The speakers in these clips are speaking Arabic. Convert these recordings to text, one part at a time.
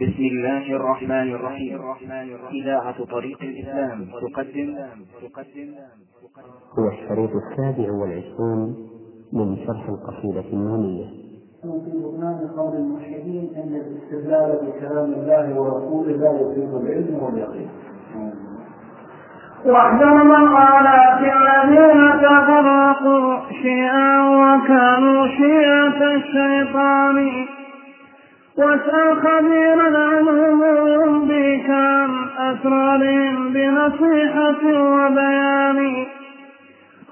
بسم الله الرحمن الرحيم. إذاعة طريق الإسلام تقدم. تقدم هو الشريط السابع والعشرون من شرح القصيدة النونية. في بطلان قول الملحدين أن الاستدلال بكلام الله ورسوله لا يفيد العلم واليقين. واحذر مقالات الذين تفرقوا شيعا وكانوا شيعة الشيطان. واسأل خبيرا عنهم عن أسرارهم بنصيحة وبيان.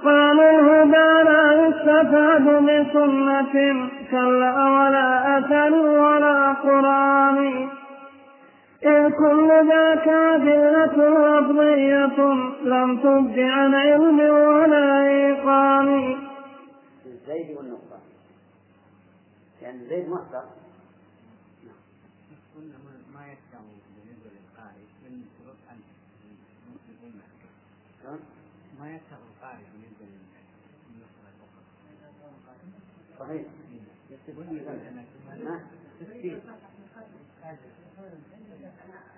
قالوا الهدى لا يستفاد بسنة كلا ولا أثر ولا قرآن. إذ كل ذاك أدلة لفظية لم تبد عن علم ولا إيقان. الزيد والنقطة. لأن زيد مصدر ما يستوي بالنسبة للقارئ من شروط أن شلون؟ ما بالنسبة للنسخة الأخرى صحيح؟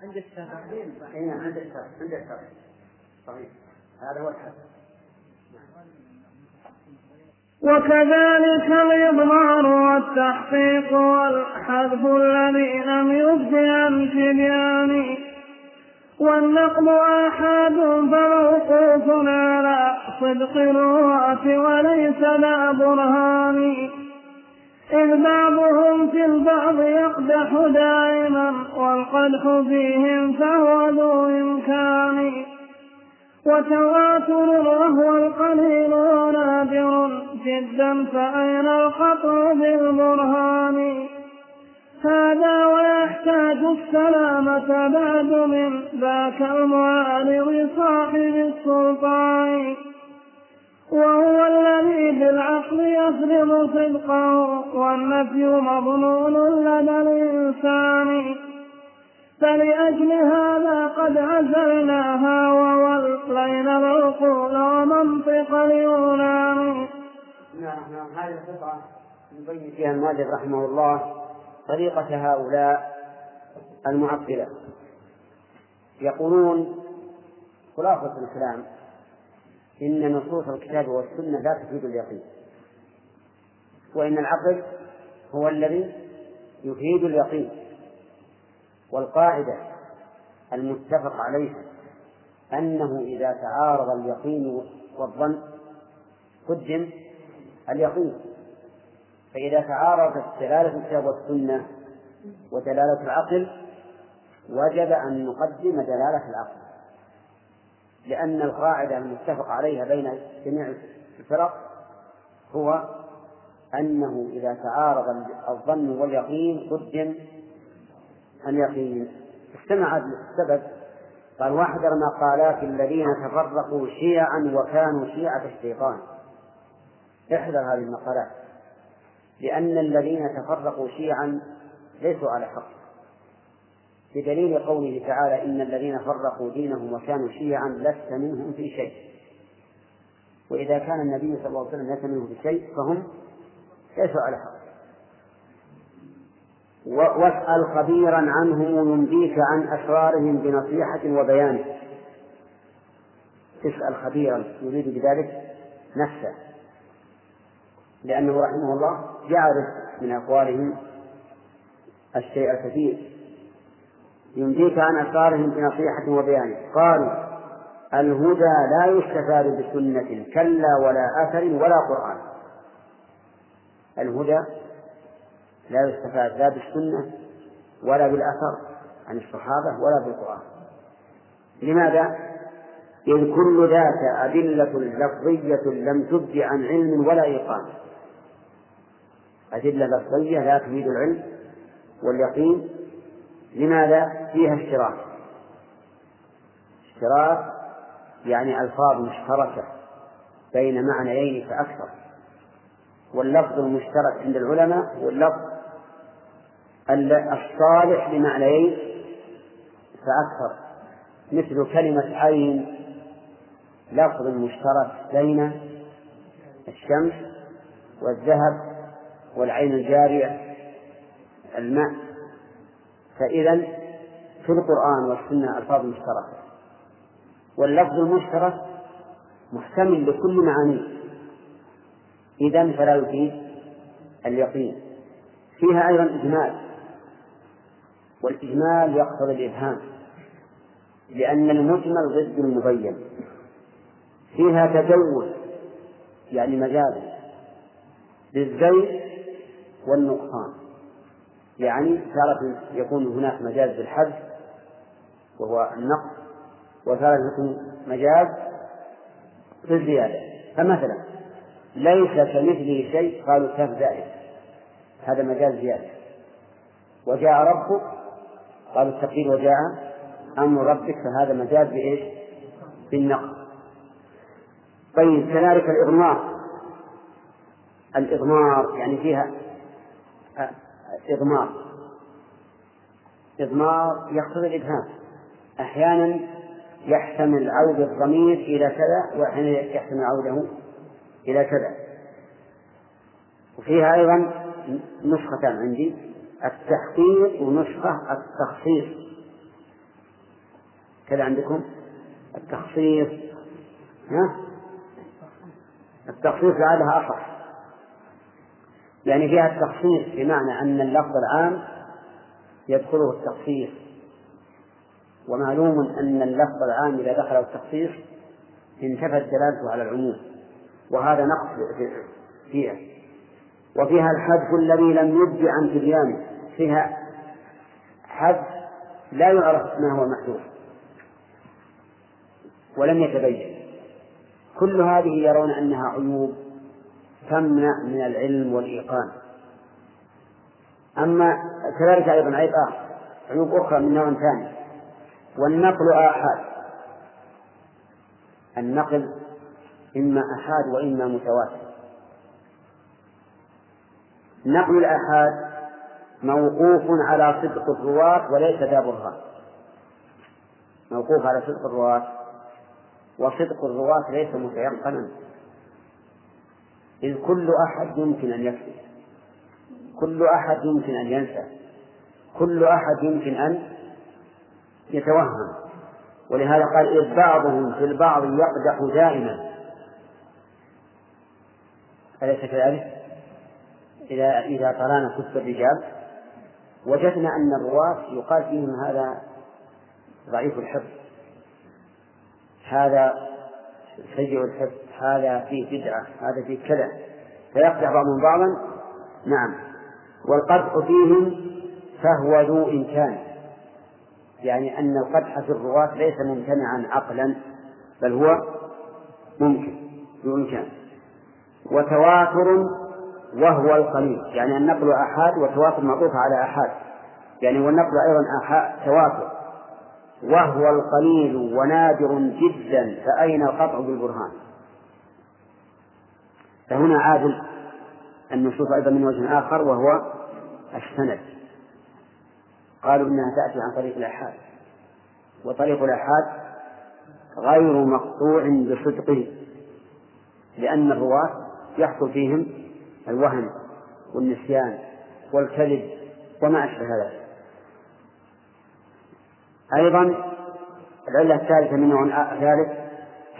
عند الشرع اي نعم عند الشرع عند صحيح. هذا هو الحق وكذلك الإضمار والتحقيق والحذف الذي لم يبد عن تبيان والنقد آحاد فموقوف على صدق الرواة وليس لا برهان إذ بعضهم في البعض يقدح دائما والقدح فيهم فهو ذو إمكان. وتواتر وهو القليل نادر جدا فأين القطع بالبرهان هذا ويحتاج السلامة بعد من ذاك المعارض صاحب السلطان وهو الذي بالعقل يفرض صدقه والنفي مظنون لدى الإنسان. فلأجل هذا قد عزلناها وولينا العقول ومنطق اليونان. الرحمن الرحيم هذه القطعة يبين فيها المؤلف رحمه الله. طريقة هؤلاء المعطلة. يقولون خلاصة الكلام إن نصوص الكتاب والسنة لا تفيد اليقين وإن العقل هو الذي يفيد اليقين والقاعدة المتفق عليها أنه إذا تعارض اليقين والظن قدم اليقين. فإذا تعارضت دلالة الكتاب والسنة ودلالة العقل وجب أن نقدم دلالة العقل. لأن القاعدة المتفق عليها بين جميع الفرق هو أنه إذا تعارض الظن واليقين قدم اليقين استمع السبب. قال وأحذر مقالات الذين تفرقوا شيعا وكانوا شيعة الشيطان. احذر هذه المقالات. لأن الذين تفرقوا شيعا ليسوا على حق. بدليل قوله تعالى إن الذين فرقوا دينهم وكانوا شيعا لست منهم في شيء. وإذا كان النبي صلى الله عليه وسلم ليس منهم في شيء فهم ليسوا على حق. واسأل خبيرا عنهم ينبيك عن أسرارهم بنصيحة وبيان. تسأل خبيرا يريد بذلك نفسه. لأنه رحمه الله يعرف من أقوالهم الشيء الكثير. ينبيك عن أسرارهم بنصيحة وبيان. قالوا الهدى لا يستفاد بسنة كلا ولا أثر ولا قرآن. الهدى لا يستفاد لا بالسنة ولا بالأثر عن الصحابة ولا بالقرآن. لماذا؟ إذ كل ذات أدلة لفظية لم تبد عن علم ولا إيقان. أدلة لفظية لا تفيد العلم واليقين لماذا؟ فيها اشتراك اشتراك يعني ألفاظ مشتركة بين معنيين فأكثر واللفظ المشترك عند العلماء هو اللفظ الصالح لمعنيين فأكثر مثل كلمة عين لفظ مشترك بين الشمس والذهب والعين الجارية الماء. فإذا في القرآن والسنة ألفاظ مشتركة. واللفظ المشترك محتمل لكل معانيه إذا فلا يفيد اليقين. فيها أيضا إجمال. والإجمال يقتضي الإبهام لأن المجمل ضد المبين. فيها تجوز يعني مجاز. للزيد والنقصان. يعني تارة يكون هناك مجاز بالحذف وهو النقص وتارة يكون مجاز بالزيادة. فمثلا ليس كمثله شيء قالوا كاف زائد هذا مجاز زيادة. وجاء ربك قالوا التقدير وجاء أمر ربك فهذا مجاز بإيش؟ بالنقص. طيب كذلك الإضمار. الإضمار يعني فيها إضمار. إضمار يقتضي الإبهام. أحيانا يحتمل عود الضمير إلى كذا وأحيانا يحتمل عوده إلى كذا. وفيها أيضا نسختان عندي التحقيق ونسخة التخصيص. كذا عندكم؟ التخصيص. ها؟ التخصيص لعلها أصح. يعني فيها التخصيص بمعنى أن اللفظ العام يدخله التخصيص. ومعلوم أن اللفظ العام إذا دخله التخصيص انتفت دلالته على العموم. وهذا نقص فيها. وفيها الحذف الذي لم يبد عن تبيانه فيها حذف لا يعرف ما هو محذوف. ولم يتبين. كل هذه يرون أنها عيوب. تمنع من العلم والإيقان. أما كذلك أيضا عيب آخر عيوب أخرى من نوع ثاني والنقل آحاد. النقل إما أحاد وإما متواتر. نقل الآحاد موقوف على صدق الرواة وليس ذا برهان موقوف على صدق الرواة وصدق الرواة ليس متيقنا. إذ كل أحد يمكن أن يكذب كل أحد يمكن أن ينسى. كل أحد يمكن أن يتوهم. ولهذا قال إذ بعضهم في البعض يقدح دائما. أليس كذلك؟ إذا إذا قرانا كتب الرجال وجدنا أن الرواة يقال فيهم هذا ضعيف الحفظ. هذا سيء الحفظ. هذا فيه بدعة هذا فيه كذا. فيقدح بعضهم بعضا. نعم. والقدح فيهم فهو ذو إمكان. يعني أن القدح في الرواة ليس ممتنعا عقلا بل هو ممكن ذو إمكان. وتواتر وهو القليل. يعني النقل أحاد وتواتر معطوف على أحاد. يعني والنقل أيضا أحاد تواتر. وهو القليل ونادر جدا فأين القطع بالبرهان؟ فهنا عادل النصوص أيضا من وجه آخر وهو السند. قالوا إنها تأتي عن طريق الآحاد. وطريق الآحاد غير مقطوع بصدقه لأن الرواة يحصل فيهم الوهم والنسيان والكذب وما أشبه ذلك. أيضا العلة الثالثة من نوع ثالث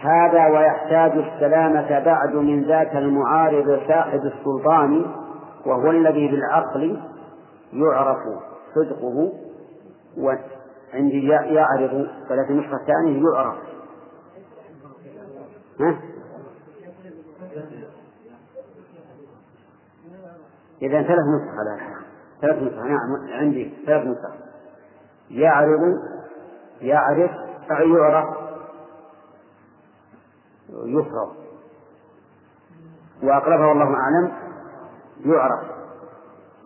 هذا ويحتاج السلامة بعد من ذاك المعارض صاحب السلطان وهو الذي بالعقل يعرف صدقه وعندي يعرض فلا النسخة الثانية يعرف. ها؟ إذا ثلاث نسخ على ثلاث نسخ نعم عندي ثلاث نسخ يعرض يعرف أي يعرف يفرض وأقربها والله أعلم يعرف.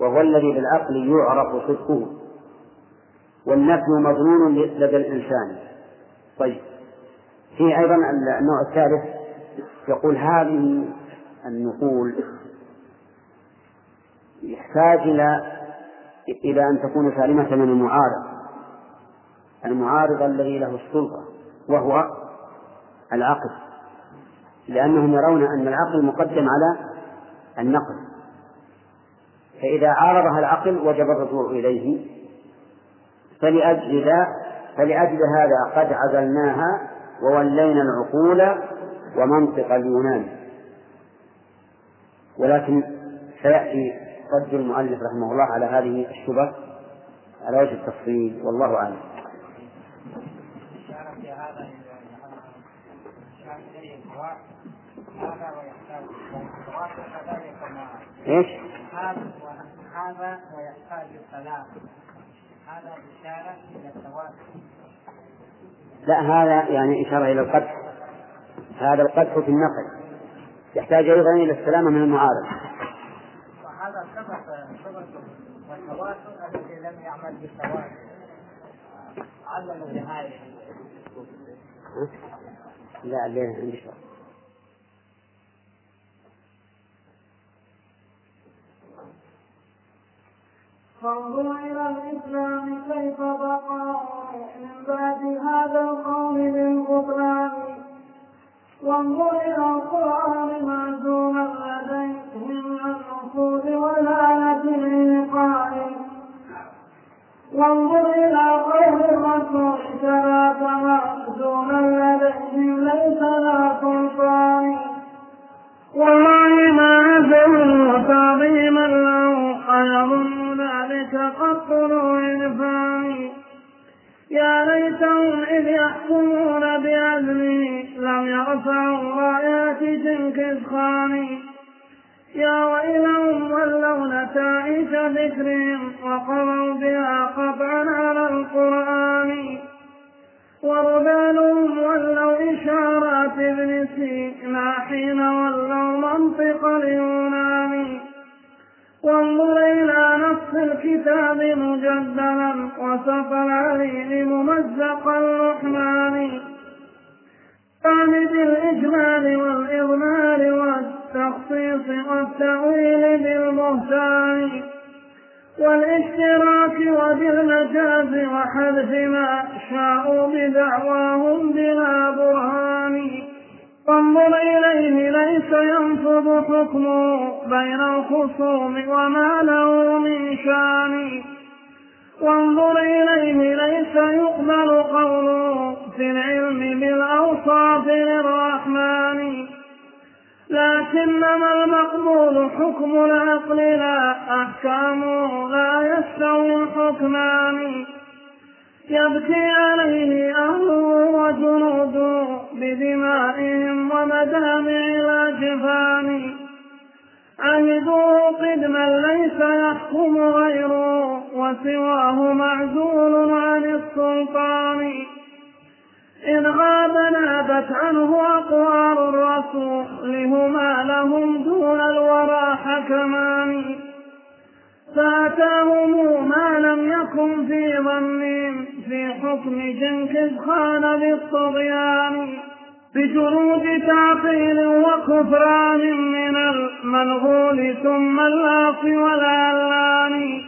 وهو الذي بالعقل يعرف صدقه. والنفي مضمون لدى الإنسان. طيب. في أيضا النوع الثالث يقول هذه النقول يحتاج إلى إلى أن تكون سالمة من المعارض. المعارض الذي له السلطة وهو العقل. لأنهم يرون أن العقل مقدم على النقل. فإذا عارضها العقل وجب الرجوع إليه. فلأجل ذا فلأجل هذا قد عزلناها وولينا العقول ومنطق اليونان. ولكن سيأتي رد المؤلف رحمه الله على هذه الشبه على وجه التفصيل والله أعلم. إيش؟ هذا ويحتاج السلام. هذا إشارة إلى التواتر. لا هذا يعني إشارة إلى القدح. هذا القدح في النقل. يحتاج أيضا إلى السلامة من المعارض. وهذا سبق سبق والتواتر الذي لم يعمل بالتواتر. علم بهذه لا الليل عندي شغل. فانظر إلى الإسلام كيف بقى من بعد هذا القول بالبطلان وانظر إلى القرآن معزوما لديهم من النصوص والآية الإيقاع وانظر إلى قول الرسول ثلاث مأذونا لديهم ليس ذا سلطان. والله ما عزموا تعظيما له أيظن ذلك قد طلوع الفاني يا ليتهم إذ يحكمون بعزمه لم يرفعوا رايات جنكز خاني يا ويلهم ولوا نتائج ذكرهم وقضوا بها قطعا على القرآن. ورذالهم ولوا إشارات ابن سينا حين ولوا منطق اليونان. وانظر إلى نص الكتاب مجدلا وسط العليل ممزق الرحمن. عامد الإجمال والإضمار والتخصيص والتأويل بالبهتان والاشتراك وبالمجاز وحذف ما شاءوا بدعواهم بلا برهان. وانظر إليه ليس ينفض حكمه بين الخصوم وما له من شان. وانظر إليه ليس يقبل قوله في العلم بالأوصاف للرحمن. لكنما المقبول حكم العقل لا أحكامه لا يستوي الحكمان. يبكي عليه أهله وجنوده بدمائهم ومدامع الأجفان. عهدوه قدما ليس يحكم غيره وسواه معزول عن السلطان. إذ غاب نابت عنه أقوال الرسول هما لهم دون الورى حكمان. فأتاهم ما لم يكن في ظنهم في حكم جنكز خان بالطغيان بشروط تعطيل وكفران من المنغول ثم اللاص والعلان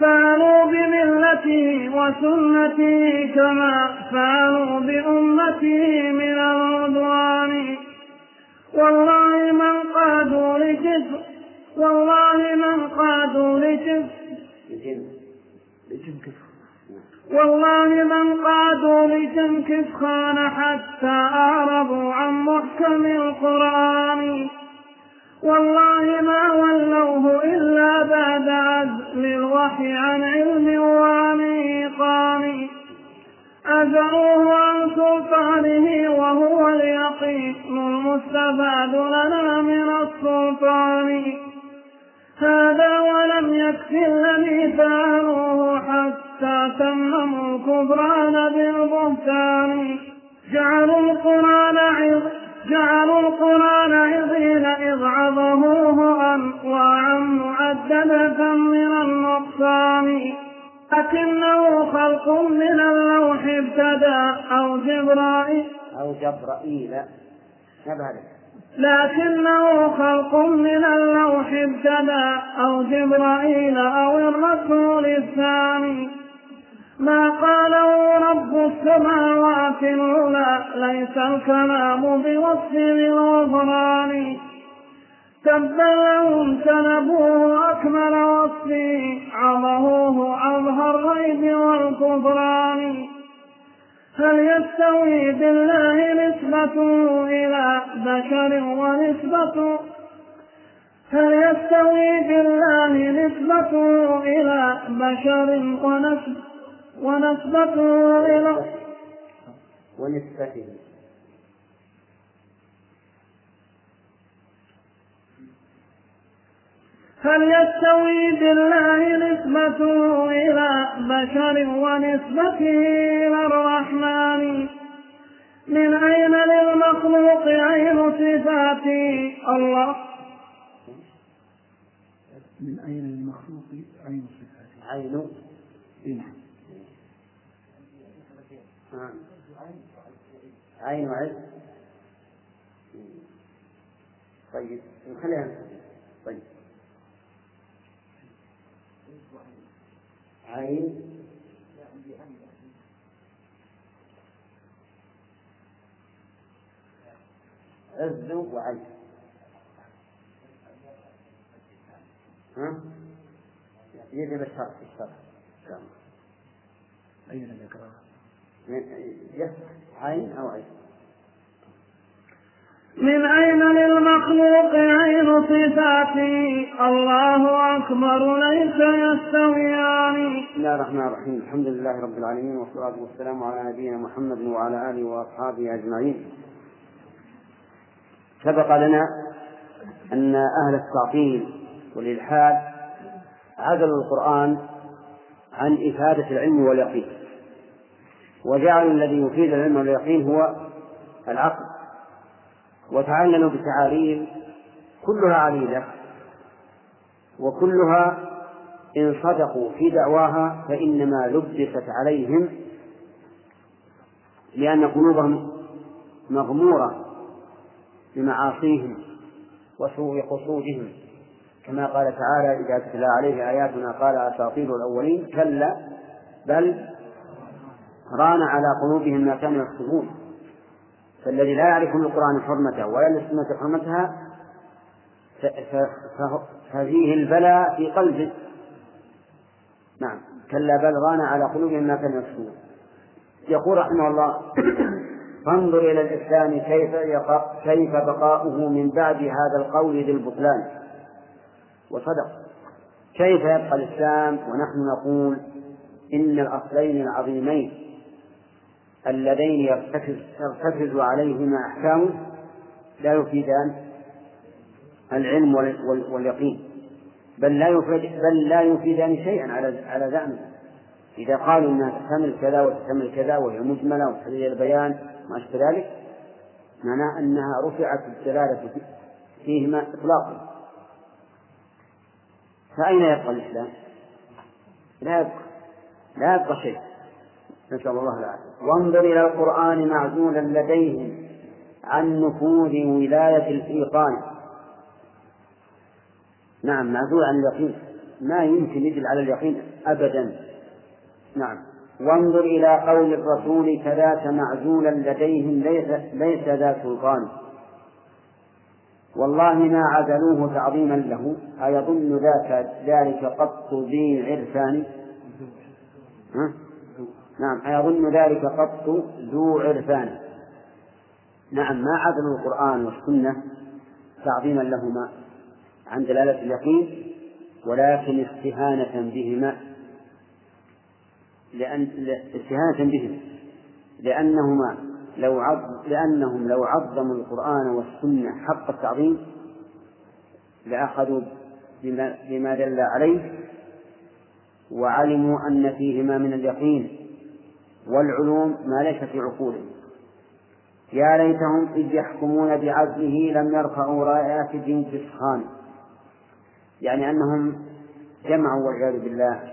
فعلوا بملته وسنته كما فعلوا بأمته من العدوان. والله من قادوا لجسر والله من قادوا لجسر والله من قادوا لجنكس خان حتى أعرضوا عن محكم القرآن. والله ما ولوه إلا بعد عزل الوحي عن علم وعن أزروه عن سلطانه وهو اليقين. المستفاد لنا من السلطان. هذا ولم يكف الذي فعلوه حتى تمموا الكفران بالبهتان. جعلوا القرآن عظ جعلوا القرآن عظيم إذ عظموه أنواعا معددة من النقصان. لكنه خلق من اللوح ابتدى أو جبرائيل. أو جبرائيل. شبه ذلك لكنه خلق من اللوح ابتدى أو جبرائيل أو الرسول الثاني. ما قاله رب السماوات العلى ليس الكلام بوصف للغفران تبا لهم سلبوه أكمل وصفي عظموه عظه الريب والكفران. هل يستوي بالله نسبته إلى بشر ونسبته هل يستوي بالله نسبته إلى بشر ونسب ونسبته إلى ونسبته. هل يستوي بالله نسبته إلى بشر ونسبته إلى الرحمن من أين للمخلوق عين صفات الله من أين للمخلوق عين صفاته؟ عين إيه نعم. آه. عين وعز طيب نخليها طيب عين عز وعين ها؟ يجب الشرط الشرط أين ذكرها؟ يس عين أو عين من أين للمخلوق عين صفاته الله أكبر ليس يستويان. بسم الله الرحمن الرحيم. الحمد لله رب العالمين والصلاة والسلام على نبينا محمد وعلى آله وأصحابه أجمعين. سبق لنا أن أهل التعطيل والإلحاد عزلوا القرآن عن إفادة العلم واليقين. وجعلوا الذي يفيد العلم واليقين هو العقل. وتعللوا بتعاليل كلها عليلة وكلها إن صدقوا في دعواها فإنما لبست عليهم لأن قلوبهم مغمورة بمعاصيهم وسوء قصودهم. كما قال تعالى إذا تتلى عليه آياتنا قال أساطير الأولين. كلا بل ران على قلوبهم ما كانوا يكسبون فالذي لا يعرف للقرآن حرمته ولا للسنة حرمتها ففيه البلاء في قلبه. نعم. كلا بل ران على قلوبهم ما كانوا يكسبون. يقول رحمه الله فانظر إلى الإسلام كيف كيف بقاؤه من بعد هذا القول ذي البطلان. وصدق. كيف يبقى الإسلام؟ ونحن نقول إن الأصلين العظيمين اللذين يرتكز, عليهما أحكامه لا يفيدان العلم واليقين بل لا يفيد بل لا يفيدان شيئا على على زعمه إذا قالوا أنها تحتمل كذا وتحتمل كذا وهي مجملة وتحتمل البيان ما أشبه ذلك معناه أنها رفعت الدلالة فيهما إطلاقا. فأين يبقى الإسلام؟ لا يبقى. لا يبقى شيء. نسأل الله العافية. وانظر إلى القرآن معزولا لديهم عن نفوذ ولاية الإيقان. نعم معزول عن اليقين. ما يمكن يدل على اليقين أبدا. نعم. وانظر إلى قول الرسول كذاك معزولا لديهم ليس, ليس ذا سلطان والله ما عزلوه تعظيما له أيظن ذاك ذلك قط ذي عرفان؟ ها؟ نعم أيظن ذلك قط ذو عرفان. نعم ما عزلوا القرآن والسنة تعظيما لهما عن دلالة اليقين ولكن استهانة بهما لأن استهانة بهم لأنهما لو عظ لأنهم لو عظموا القرآن والسنة حق التعظيم لأخذوا بما, بما دل عليه وعلموا أن فيهما من اليقين. والعلوم ما ليس في عقولهم. يا ليتهم إذ يحكمون بعزله لم يرفعوا رايات جنكس خان يعني أنهم جمعوا والعياذ بالله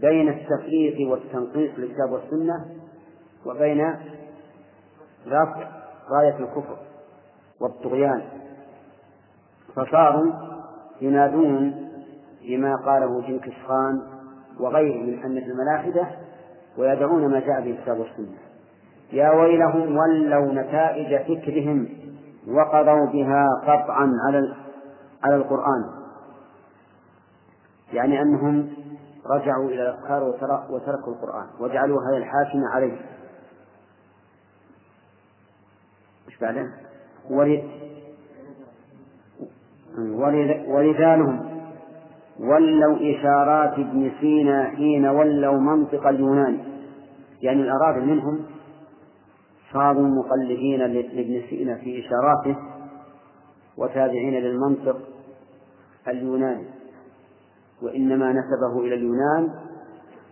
بين التفريق والتنقيص للكتاب والسنة وبين رفع راية الكفر والطغيان. فصاروا ينادون بما قاله جنكس خان وغيره من أنة الملاحدة ويدعون ما جاء به الكتاب والسنة يا ويلهم ولوا نتائج فكرهم وقضوا بها قطعا على على القرآن يعني أنهم رجعوا إلى الأفكار وتركوا القرآن وجعلوا هذا الحاكم عليه إيش بعدين؟ ورجالهم ولوا إشارات ابن سينا حين ولوا منطق اليونان. يعني الأراذل منهم صاروا مقلدين لابن سينا في إشاراته وتابعين للمنطق اليوناني. وإنما نسبه إلى اليونان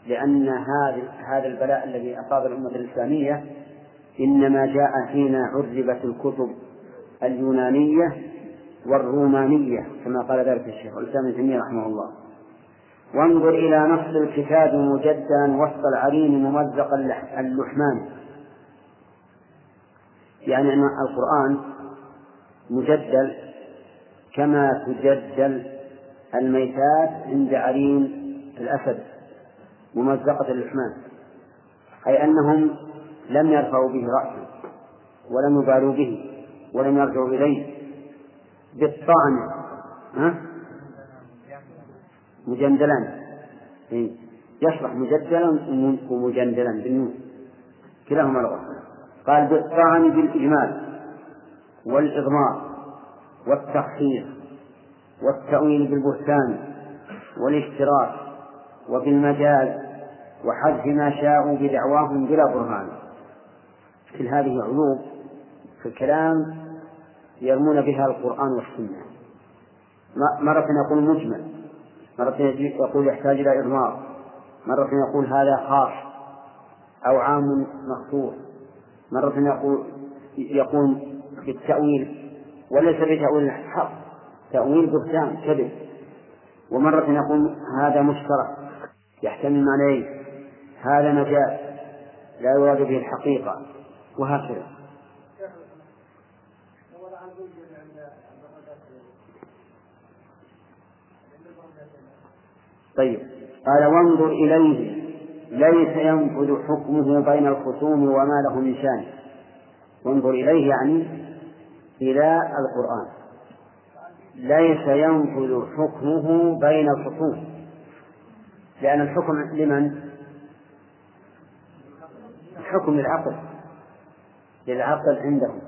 لأن هذا هذا البلاء الذي أصاب الأمة الإسلامية إنما جاء حين عربت الكتب اليونانية والرومانية كما قال ذلك الشيخ الإسلام ابن رحمه الله. وانظر إلى نص الكتاب مجدا وسط العرين ممزق اللحمان. يعني أن القرآن مجدل كما تجدل الميتات عند عرين الأسد ممزقة اللحمان. أي أنهم لم يرفعوا به رأسا ولم يبالوا به ولم يرجعوا إليه. بالطعن. ها؟ مجندلا. إيه؟ يشرح مجدلا ومجندلا بالنون. كلاهما لغة. قال بالطعن بالإجمال والإضمار والتخفيف والتأويل بالبهتان والاشتراك وبالمجاز وحذف ما شاءوا بدعواهم بلا برهان. كل هذه عيوب في الكلام يرمون بها القرآن والسنة. مرة يقول مجمل مرة يقول يحتاج إلى إضمار مرة يقول هذا خاص أو عام مخصوص مرة يقول يقول بالتأويل وليس بتأويل حق تأويل بهتان كذب. ومرة يقول هذا مشترك يحتمل معنيين هذا مجاز لا يراد به الحقيقة وهكذا. طيب. قال وانظر إليه. ليس ينفذ حكمه بين الخصوم وما له من شان. وانظر إليه يعني إلى القرآن. ليس ينفذ حكمه بين الخصوم. لأن الحكم لمن؟ الحكم للعقل للعقل عندهم.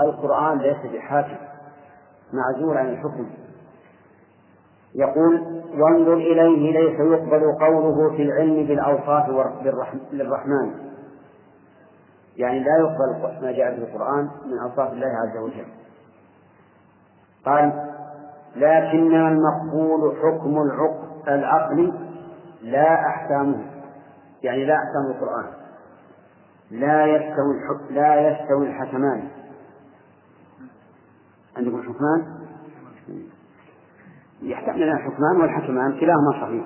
القرآن ليس بحاكم. معزول عن الحكم. يقول وانظر إليه ليس يقبل قوله في العلم بالأوصاف للرحمن. يعني لا يقبل ما جاء في القرآن من أوصاف الله عز وجل. قال لكن المقبول حكم العقل لا أحكامه. يعني لا أحكام القرآن. لا يستوي لا يستوي الحكمان. عندكم حكمان؟ يحتمل الحكمان والحكمان كلاهما صحيح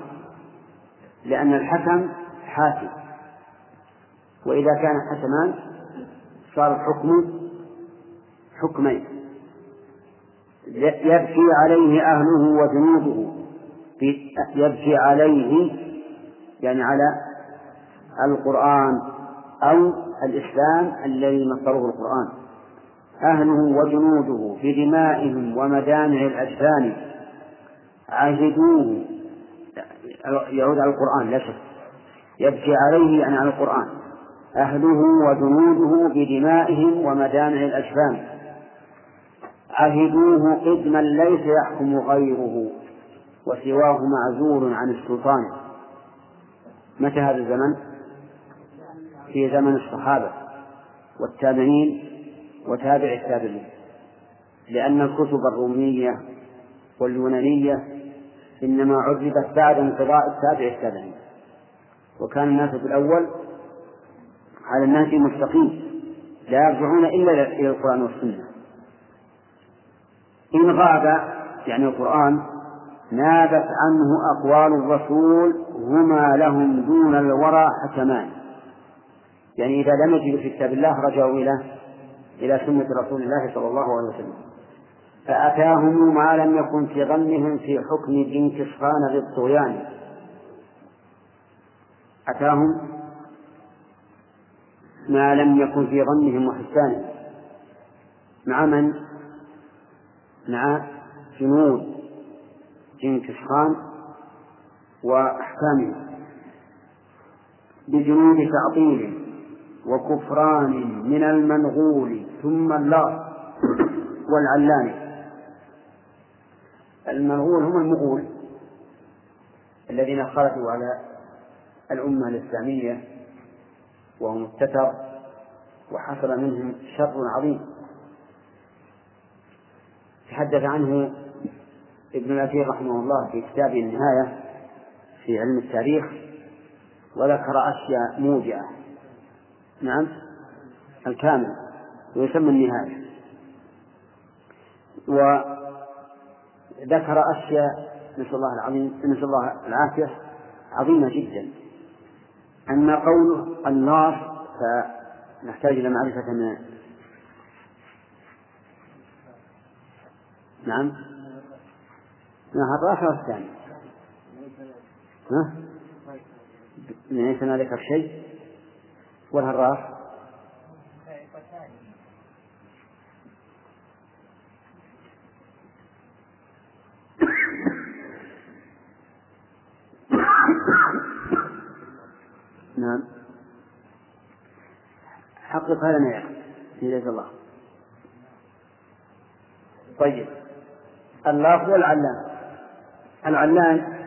لأن الحكم حاكم. وإذا كان حكمان صار الحكم حكمين. يبكي عليه أهله وجنوده. يبكي عليه يعني على القرآن أو الإسلام الذي مصدره القرآن. أهله وجنوده بدمائهم ومدامع الأجفان عهدوه يعود على القرآن لا شك. يبكي عليه يعني على القرآن. أهله وجنوده بدمائهم ومدامع الأجفان عهدوه قدما ليس يحكم غيره وسواه معزول عن السلطان. متى هذا الزمن؟ في زمن الصحابة والتابعين وتابع التابعين. لأن الكتب الرومية واليونانية إنما عرفت بعد انقضاء التابع التابعين. وكان الناس في الأول على الناس مستقيم لا يرجعون إلا إلى القرآن والسنة. إن غاب يعني القرآن نابت عنه أقوال الرسول هما لهم دون الورى حكمان. يعني إذا لم يجدوا في كتاب الله رجعوا إلى إلى سنة رسول الله صلى الله عليه وسلم. فأتاهم ما لم يكن في ظنهم في حكم جنكس خان للطغيان أتاهم ما لم يكن في ظنهم وحسانهم مع من؟ مع جنود جنكس خان وأحكامه بجنود تعطيل وكفران من المنغول ثم اللغط والعلان. المنغول هم المغول الذين خرجوا على الأمة الإسلامية وهم التتر وحصل منهم شر عظيم. تحدث عنه ابن الأثير رحمه الله في كتابه النهاية في علم التاريخ وذكر أشياء موجعة. نعم؟ الكامل ويسمى النهاية. وذكر أشياء نسأل الله العظيم نسأل الله العافية. عظيمة جدا. أما قوله النار فنحتاج إلى معرفة من نعم. نعم الرابع الثاني. ها؟ ليس ما ذكر شيء والهراف نعم حقق هذا ما في جزا الله. طيب. اللافظ والعلام العلان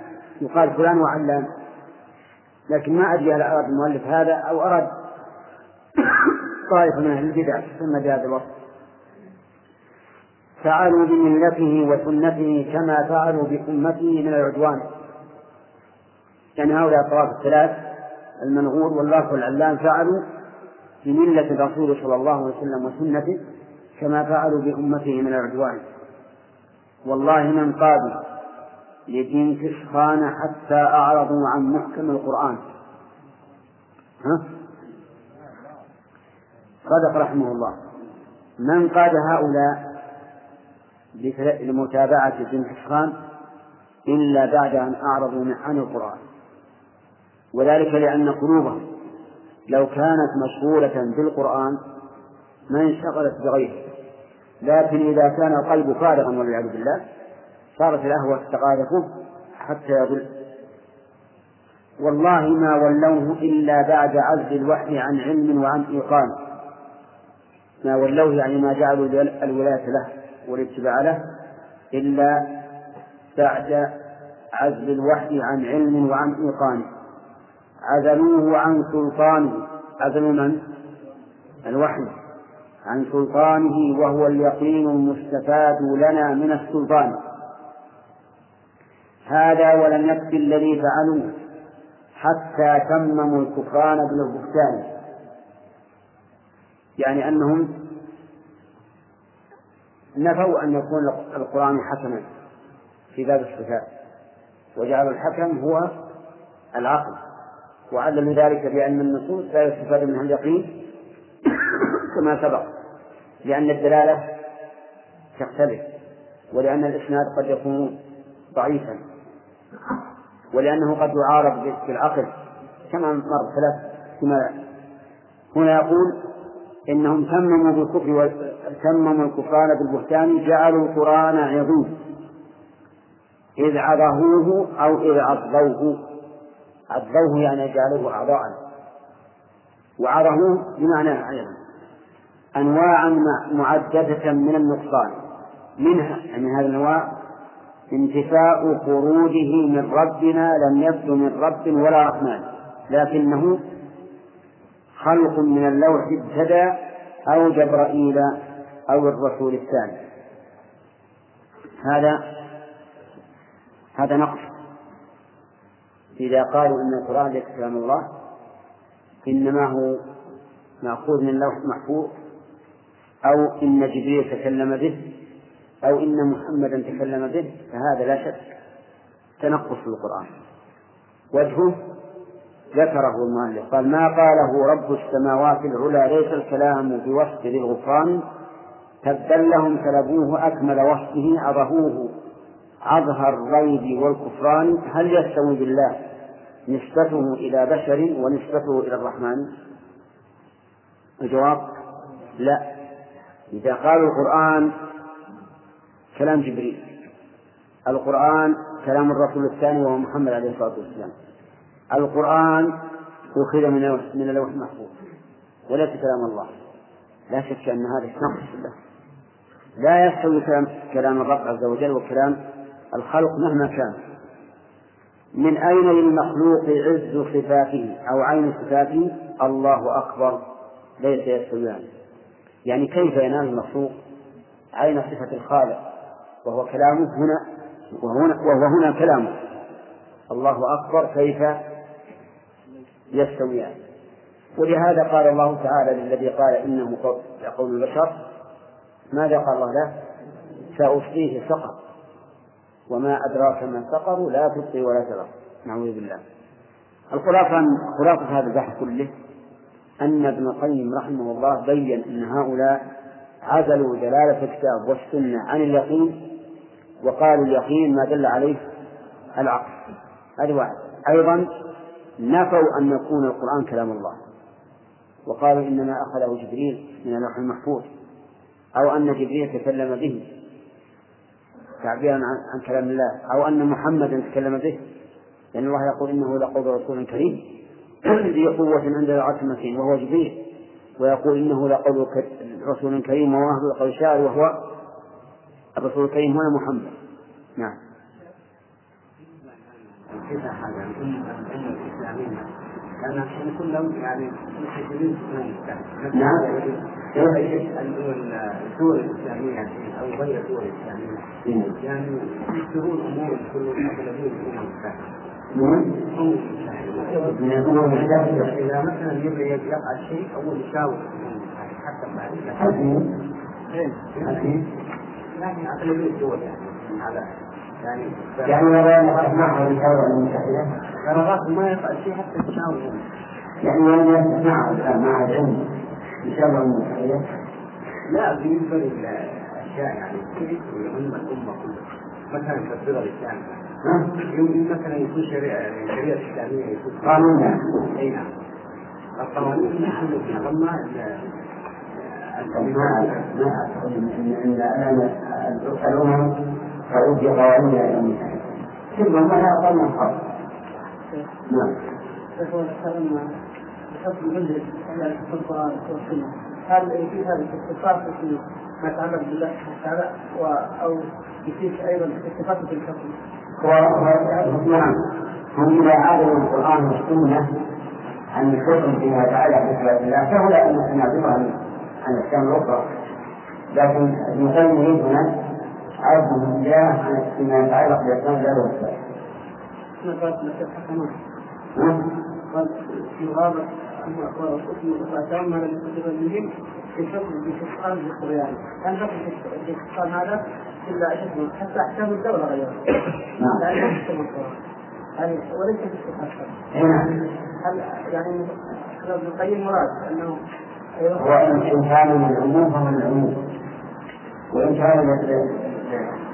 يقال فلان وعلان. لكن ما أدري هل أراد المؤلف هذا أو أراد طائفة من أهل البدع ثم بهذا الوصف فعلوا بملته وسنته كما فعلوا بأمته من العدوان. يعني هؤلاء الطوائف الثلاث المنغور والله والعلام فعلوا بملة الرسول صلى الله عليه وسلم وسنته كما فعلوا بأمته من العدوان. والله من قادوا لدين كشخان حتى أعرضوا عن محكم القرآن. ها؟ صدق رحمه الله. من قاد هؤلاء لمتابعة ابن حشخان إلا بعد أن أعرضوا عن القرآن. وذلك لأن قلوبهم لو كانت مشغولة بالقرآن ما انشغلت بغيره. لكن إذا كان القلب فارغا والعياذ بالله صارت الأهوى تتقاذفه حتى يضل. والله ما ولوه إلا بعد عزل الوحي عن علم وعن إيقان. ما ولوه يعني ما جعلوا الولاية له والاتباع له إلا بعد عزل الوحي عن علم وعن إيقان. عزلوه عن سلطانه. عزلوا من؟ الوحي. عن سلطانه وهو اليقين المستفاد لنا من السلطان. هذا ولم يكفي الذي فعلوه حتى تمموا الكفران بالبهتان. يعني أنهم نفوا أن يكون القرآن حكما في باب الصفات. وجعلوا الحكم هو العقل. وعللوا ذلك بأن النصوص لا يستفاد منها اليقين كما سبق لأن الدلالة تختلف ولأن الإسناد قد يكون ضعيفا ولأنه قد يعارض بالعقل كما مر ثلاث كما هنا يقول إنهم تمموا بالكفر. تمموا الكفران بالبهتان جعلوا القرآن عظيم إذ عظهوه أو إذ عظوه عظوه يعني جعلوه أعضاء. وعظهوه بمعنى أيضا. أنواعا معددة من النقصان. منها يعني هذه الأنواع انتفاء خروجه من ربنا لم يبدو من رب ولا رحمن. لكنه خلق من اللوح ابتدى أو جبرائيل أو الرسول الثاني. هذا هذا نقص. إذا قالوا إن القرآن ليس كلام الله إنما هو مأخوذ من لوح محفوظ أو إن جبريل تكلم به أو إن محمدا تكلم به فهذا لا شك تنقص في القرآن. وجهه ذكره المؤلف قال ما قاله رب السماوات العلى ليس الكلام بوصف ذي الغفران تبا لهم سلبوه أكمل وصفه عظهوه عظهر الريب والكفران هل يستوي بالله؟ نسبته إلى بشر ونسبته إلى الرحمن؟ الجواب لا. إذا قالوا القرآن كلام جبريل القرآن كلام الرسول الثاني وهو محمد عليه الصلاة والسلام. القرآن أخذ من من اللوح المحفوظ وليس كلام الله. لا شك أن هذا نقص له. لا يستوي كلام كلام الرب عز وجل وكلام الخلق مهما كان. من أين للمخلوق عز صفاته أو عين صفاته؟ الله أكبر. ليس يستويان. يعني كيف ينال المخلوق عين صفة الخالق؟ وهو كلامه هنا وهنا وهو هنا كلامه. الله أكبر. كيف يستويان؟ ولهذا قال الله تعالى للذي قال إنه قول البشر. ماذا قال الله له؟ سأصليه سقر وما أدراك ما سقر لا تبقي ولا تذر. نعوذ بالله. الخلاصة خلاصة هذا البحث كله أن ابن القيم رحمه الله بين أن هؤلاء عزلوا دلالة الكتاب والسنة عن اليقين وقالوا اليقين ما دل عليه العقل. هذه واحد. أيضا نفوا أن يكون القرآن كلام الله. وقالوا إنما أخذه جبريل من اللوح المحفوظ أو أن جبريل تكلم به. تعبيرا عن كلام الله أو أن محمدا تكلم به لأن الله يقول إنه لقول رسول كريم. ذي قوة عند العرش المكين وهو جبريل. ويقول إنه لقول رسول كريم وهو أهل القول شاعر وهو الرسول الكريم هنا محمد. نعم. كيف هذا الأمة الأمة الإسلامية؟ لأن إحنا كلهم يعني مسلمين نعم الدول الإسلامية أو غير الدول الإسلامية. يعني يذكرون أمور في الأمم إذا مثلا يبغى يقع شيء أول يشاور. حتى بعد لكن أغلبية الدول يعني هذا. يعني يعني ولا معه الدولة المتحدة قرارات ما يقع شيء حتى تشاور يعني ولا معه مع العلم الدولة المتحدة لا بالنسبة للأشياء يعني كيف يهم الأمة كلها؟ مثلا في الدول الإسلامية. يمكن مثلا يكون شريعة شريعة إسلامية يكون قانون أي نعم. القوانين نحن نظمنا ما أعتقد أن الأمم تعود بقوانين المتحدة ثم ما لها قانون خاص نعم. بحكم عندك في القرآن والسنة هل في هذا الاختصاص في ما يتعلق بالله سبحانه وتعالى أو يفيد أيضا اختصاص في الحكم؟ نعم. هم إذا عادوا القرآن والسنة عن الحكم فيما يتعلق بصفات الله. فهو لا أن نعذرها عن الأحكام الأخرى لكن ابن يريد هنا عرض الله عن فيما يتعلق بأسماء الله والصفات. قال في الغابة وأتاهم هذا المكتب بهم في حكم باستفصال بالطغيان كان حكم الاستفصال هذا إلا حكم حتى أحكام الدولة غيرها لا يحكم القرآن يعني وليس في استفصال هل يعني ابن القيم مراد أنه وإن كان من العموم فهو من العموم وإن كان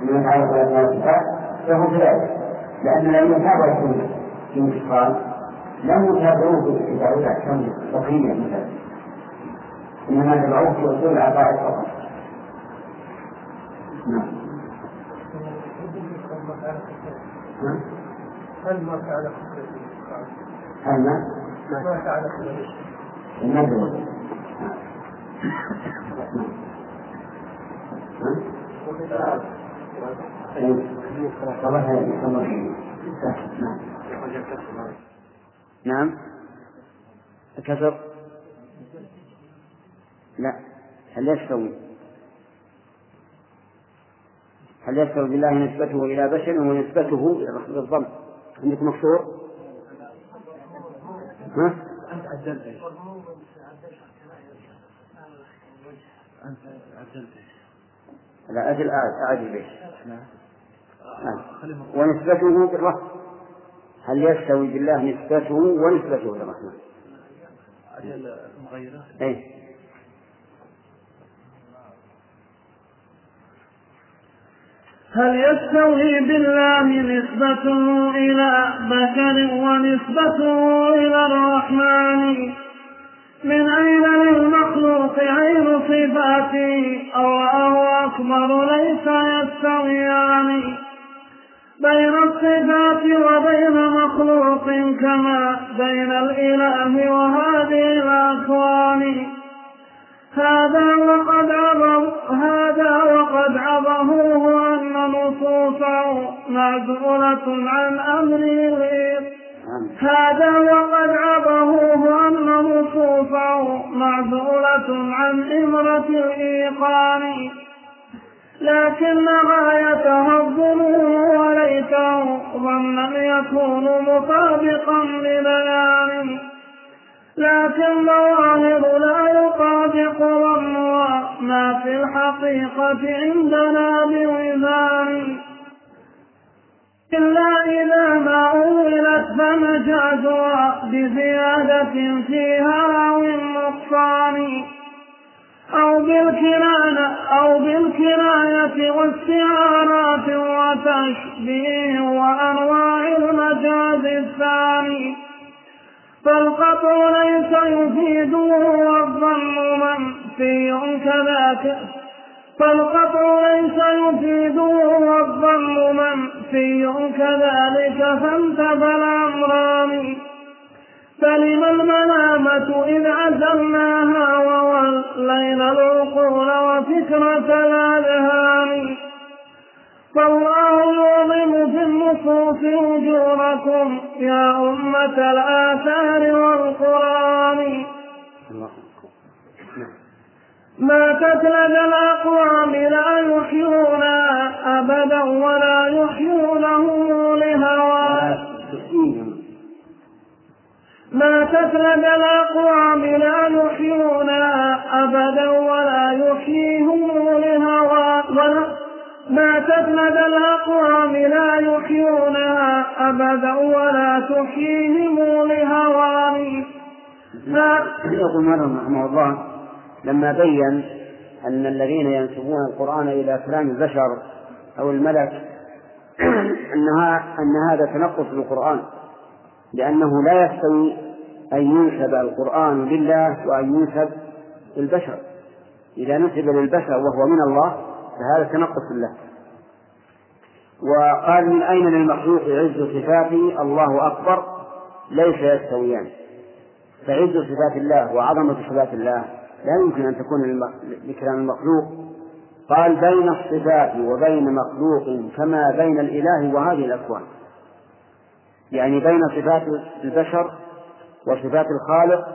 من يتعلق الصفات فهو كذلك لأن الذين تابعوا في انتقال لم يتابعوه في تعويض أحكام فقهية مثلا. إنما تبعوه في أصول العقائد فقط. نعم. هل ما فعل هل ما؟ ما فعل المدرسة نعم. الكسر. لا. هل يستوي؟ هل يستوي بالله نسبته إلى بشر ونسبته بالضم عندك مكسور؟ ها؟ أنت عدلت؟ أنت عدلت؟ لا أجل أعد البيت نعم. ونسبته بالرحمة هل يستوي بالله نسبته ونسبته للرحمن؟ أجل مغيرة؟ أي هل يستوي بالله نسبته إلى بشر ونسبته إلى الرحمن من أين للمخلوق عين صفاته الله أكبر بين الإله وهذه الأكوان. هذا وقد عظم هذا وقد عظموه أن نصوصه معزولة عن أمره هذا وقد عظموه أن نصوصه معزولة عن إمرة الإيقان. لكن غايتها الظنون وليته ظنا يكون مطابقا لبيان. لكن ظواهر لا يطابق ظنها ما في الحقيقة عندنا بوزان إلا إذا ما أولت فمجازها بزيادة فيها أو النقصان أو بالكناية أو بالكناية واستعارات وتشبيه وأنواع المجاز الثاني. فالقطع ليس يفيده والظن منفي كذاك. فالقطع ليس يفيده والظن منفي كذلك فانتفى الأمران. فلم الملامة إذ عزلناها وولينا العقول وفكرة الأذهان. فالله يعظم في النصوص أجوركم يا أمة الآثار والقرآن. ما تتلد الأقوام لا يحيونها أبدا ولا يحيونه لهوى. ما تسلد الأقوام لا يحيونها أبدا ولا يحييهم لهوى ما تسلد الأقوام لا يحيونها أبدا ولا تحييهم لهوى. يقول مرهم رحمه الله؟ لما بين أن الذين ينسبون القرآن إلى كلام البشر أو الملك أنها أن هذا تنقص للقرآن لأنه لا يستوي أن ينسب القرآن لله وأن ينسب للبشر إذا نسب للبشر وهو من الله فهذا تنقص له وقال من أين للمخلوق عز صفاته الله أكبر؟ ليس يستويان. فعز صفات الله وعظمة صفات الله لا يمكن أن تكون لكلام المخلوق. قال بين الصفات وبين مخلوق كما بين الإله وهذه الأكوان. يعني بين صفات البشر وصفات الخالق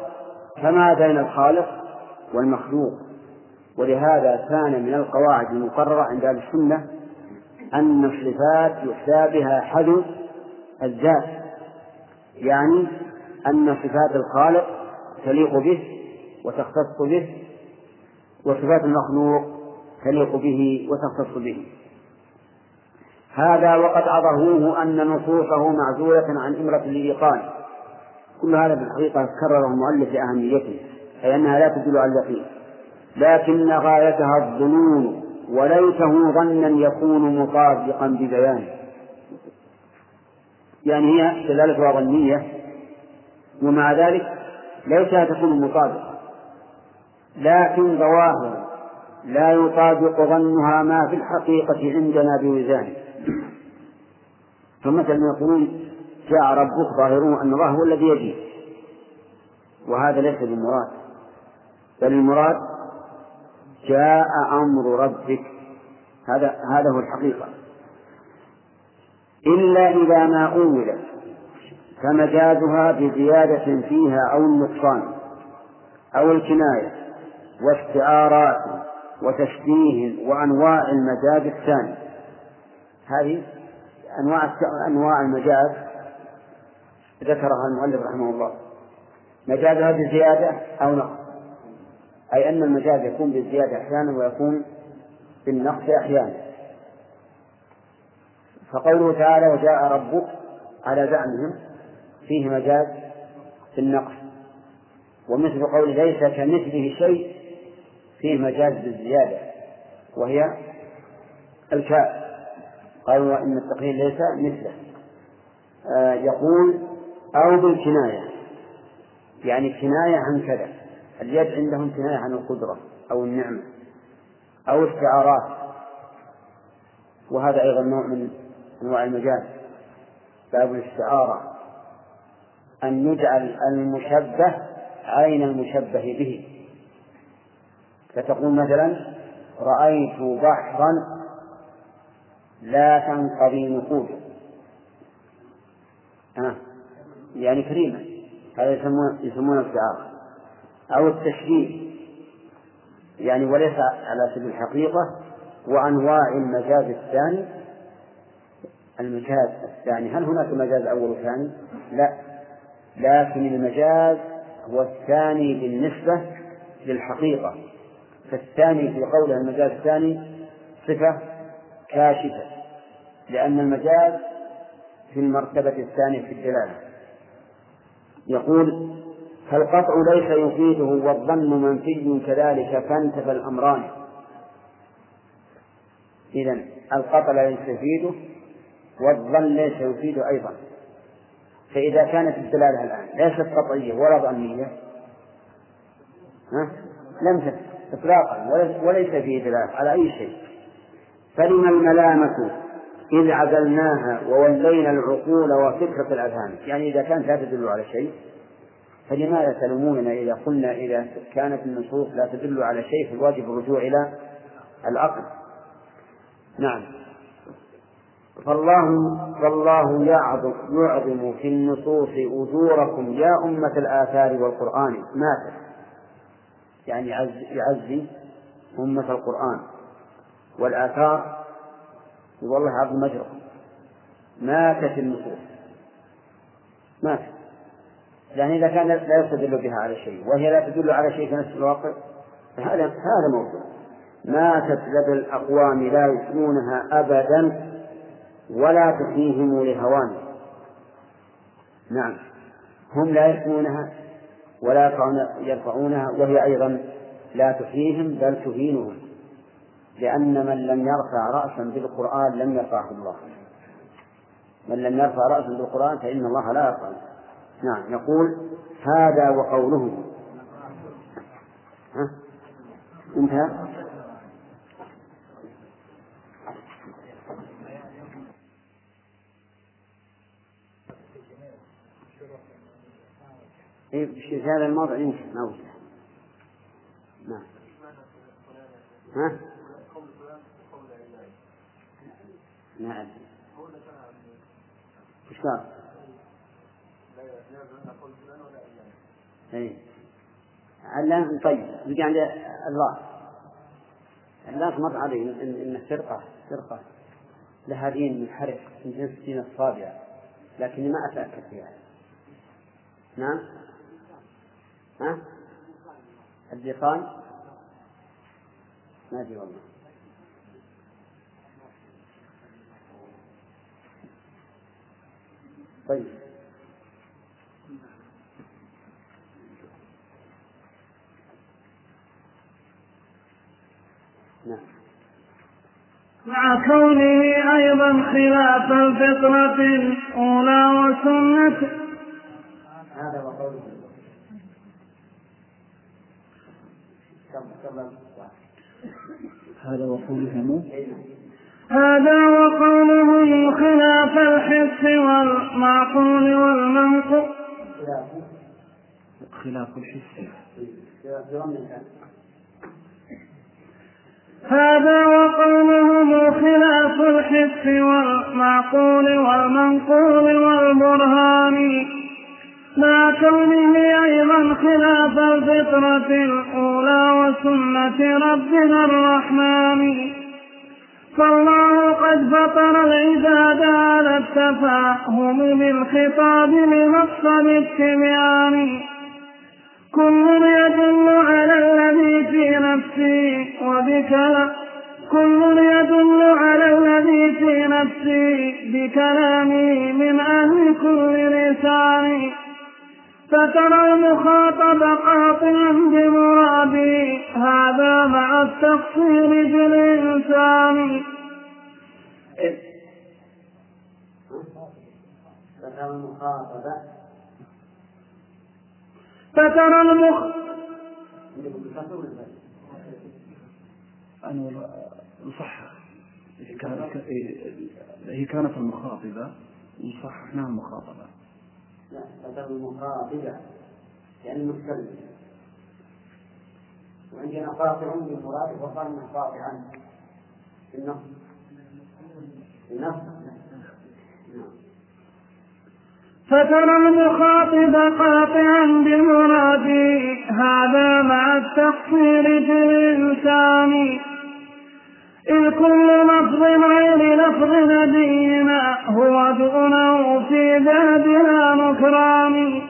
كما بين الخالق والمخلوق. ولهذا كان من القواعد المقررة عند أهل السنة أن الصفات يحسى بها حد الذات يعني أن صفات الخالق تليق به وتختص به وصفات المخلوق تليق به وتختص به. هذا وقد عظهوه أن نصوصه معزولة عن إمرة الإيقان. كل هذا في الحقيقة كرره المؤلف لأهميته أي أنها لا تدل على اليقين. لكن غايتها الظنون وليته ظنا يكون مطابقا ببيانه. يعني هي دلالتها ظنية ومع ذلك ليس تكون مطابقة لكن ظواهر لا يطابق ظنها ما في الحقيقة عندنا بوزانه. فمثلا يقولون جاء ربك ظاهرون أن الله هو الذي يجيب. وهذا ليس بالمراد. بل المراد جاء أمر ربك. هذا هذا هو الحقيقة. إلا إذا ما أولت فمجازها بزيادة فيها أو النقصان أو الكناية واستعارات وتشبيه وأنواع المجاز الثاني هذه أنواع أنواع المجاز ذكرها المؤلف رحمه الله. مجازها بزيادة أو نقص؟ أي أن المجاز يكون بالزيادة أحيانا ويكون بالنقص أحيانا. فقوله تعالى وجاء ربك على زعمهم فيه مجاز بالنقص ومثل قول ليس كمثله شيء فيه مجاز بالزيادة وهي الكاف. قالوا إن التقليل ليس مثله. آه يقول أو بالكناية. يعني كناية عن كذا. اليد عندهم كناية عن القدرة أو النعمة أو استعارات وهذا أيضا نوع من أنواع المجاز باب الاستعارة. أن يجعل المشبه عين المشبه به. فتقول مثلا رأيت بحرا لا تنقضي نقوده آه. يعني كريما هذا يسمونه يسمونه الدعاء أو التشبيه يعني وليس على سبيل الحقيقة وأنواع المجاز الثاني. المجاز الثاني. هل هناك مجاز أول وثاني؟ لا. لكن المجاز هو الثاني بالنسبة للحقيقة. فالثاني في قوله المجاز الثاني صفة كاشفة. لأن المجاز في المرتبة الثانية في الدلالة. يقول فالقطع ليس يفيده والظن منفي كذلك فانتفى الأمران. إذا القطع ليس يفيده والظن ليس يفيده أيضا. فإذا كانت الدلالة الآن ليست قطعية ولا ظنية؟ لم تفت إطلاقا وليس فيه دلالة على أي شيء. فلما الملامة إذ عزلناها وولينا العقول وفكرة الأذهان. يعني إذا كانت لا تدل على شيء فلماذا تلوموننا إذا قلنا إذا كانت النصوص لا تدل على شيء فالواجب الرجوع إلى العقل؟ نعم. فالله فالله يعظم يعظم في النصوص أجوركم يا أمة الآثار والقرآن. ماتت يعني يعزي أمة القرآن والآثار والله عظم أجركم ماتت النصوص ماتت. يعني إذا كان لا يستدل بها على شيء وهي لا تدل على شيء في نفس الواقع فهذا هذا موضوع. ماتت لدى الأقوام لا يتلونها أبدا ولا تحييهم لهوان. نعم. هم لا يسمونها ولا يرفعونها وهي أيضا لا تحييهم بل تهينهم. لأن من لم يرفع رأسا بالقرآن لم يرفعه الله. من لم يرفع رأسا بالقرآن فإن الله لا يرفعه نعم يقول هذا وقوله. ها؟ انتهى؟ في هذا الموضع ما وجه نعم. ها؟ نعم. وش قال؟ اي علام طيب يجي عند الله الناس مر عليه إن فرقة فرقة. لها دين منحرف من جنس الدين الصابع لكني ما أتأكد فيها. نعم؟ ها؟ الدخان ما أدري والله. طيب. نعم. مع كونه أيضا خلاف الفطرة الأولى وسنة هذا وقوله هذا وقوله هذا وقوله خلاف الحس والمعقول والمنقول خلاف الحس هذا وقوله خلاف الحس والمعقول والمنقول والبرهان. مع كونه أيضا خلاف الفطرة الأولى وسنة ربنا الرحمن. فالله قد فطر العباد على التفاهم بالخطاب لمقصد التبيان كل يدل على الذي في نفسي وبكلام كل يدل على الذي في نفسي بكلامي من أهل كل لسان فترى المخاطب قاطعا بمرادي هذا مع التقصير بالإنسان. فترى المخاطبة فترى المخ أنا نصحح هي كانت هي كانت المخاطبة وصححناها المخاطبة فترى المخاطبة يعني المتكلم وعندنا قاطع بالمراد وقالنا قاطعا في النص النص فترى المخاطب قاطعا بمرادي هذا مع التقصير في الإنسان. إذ كل لفظ غير لفظ نبينا هو دونه في ذاتنا نكران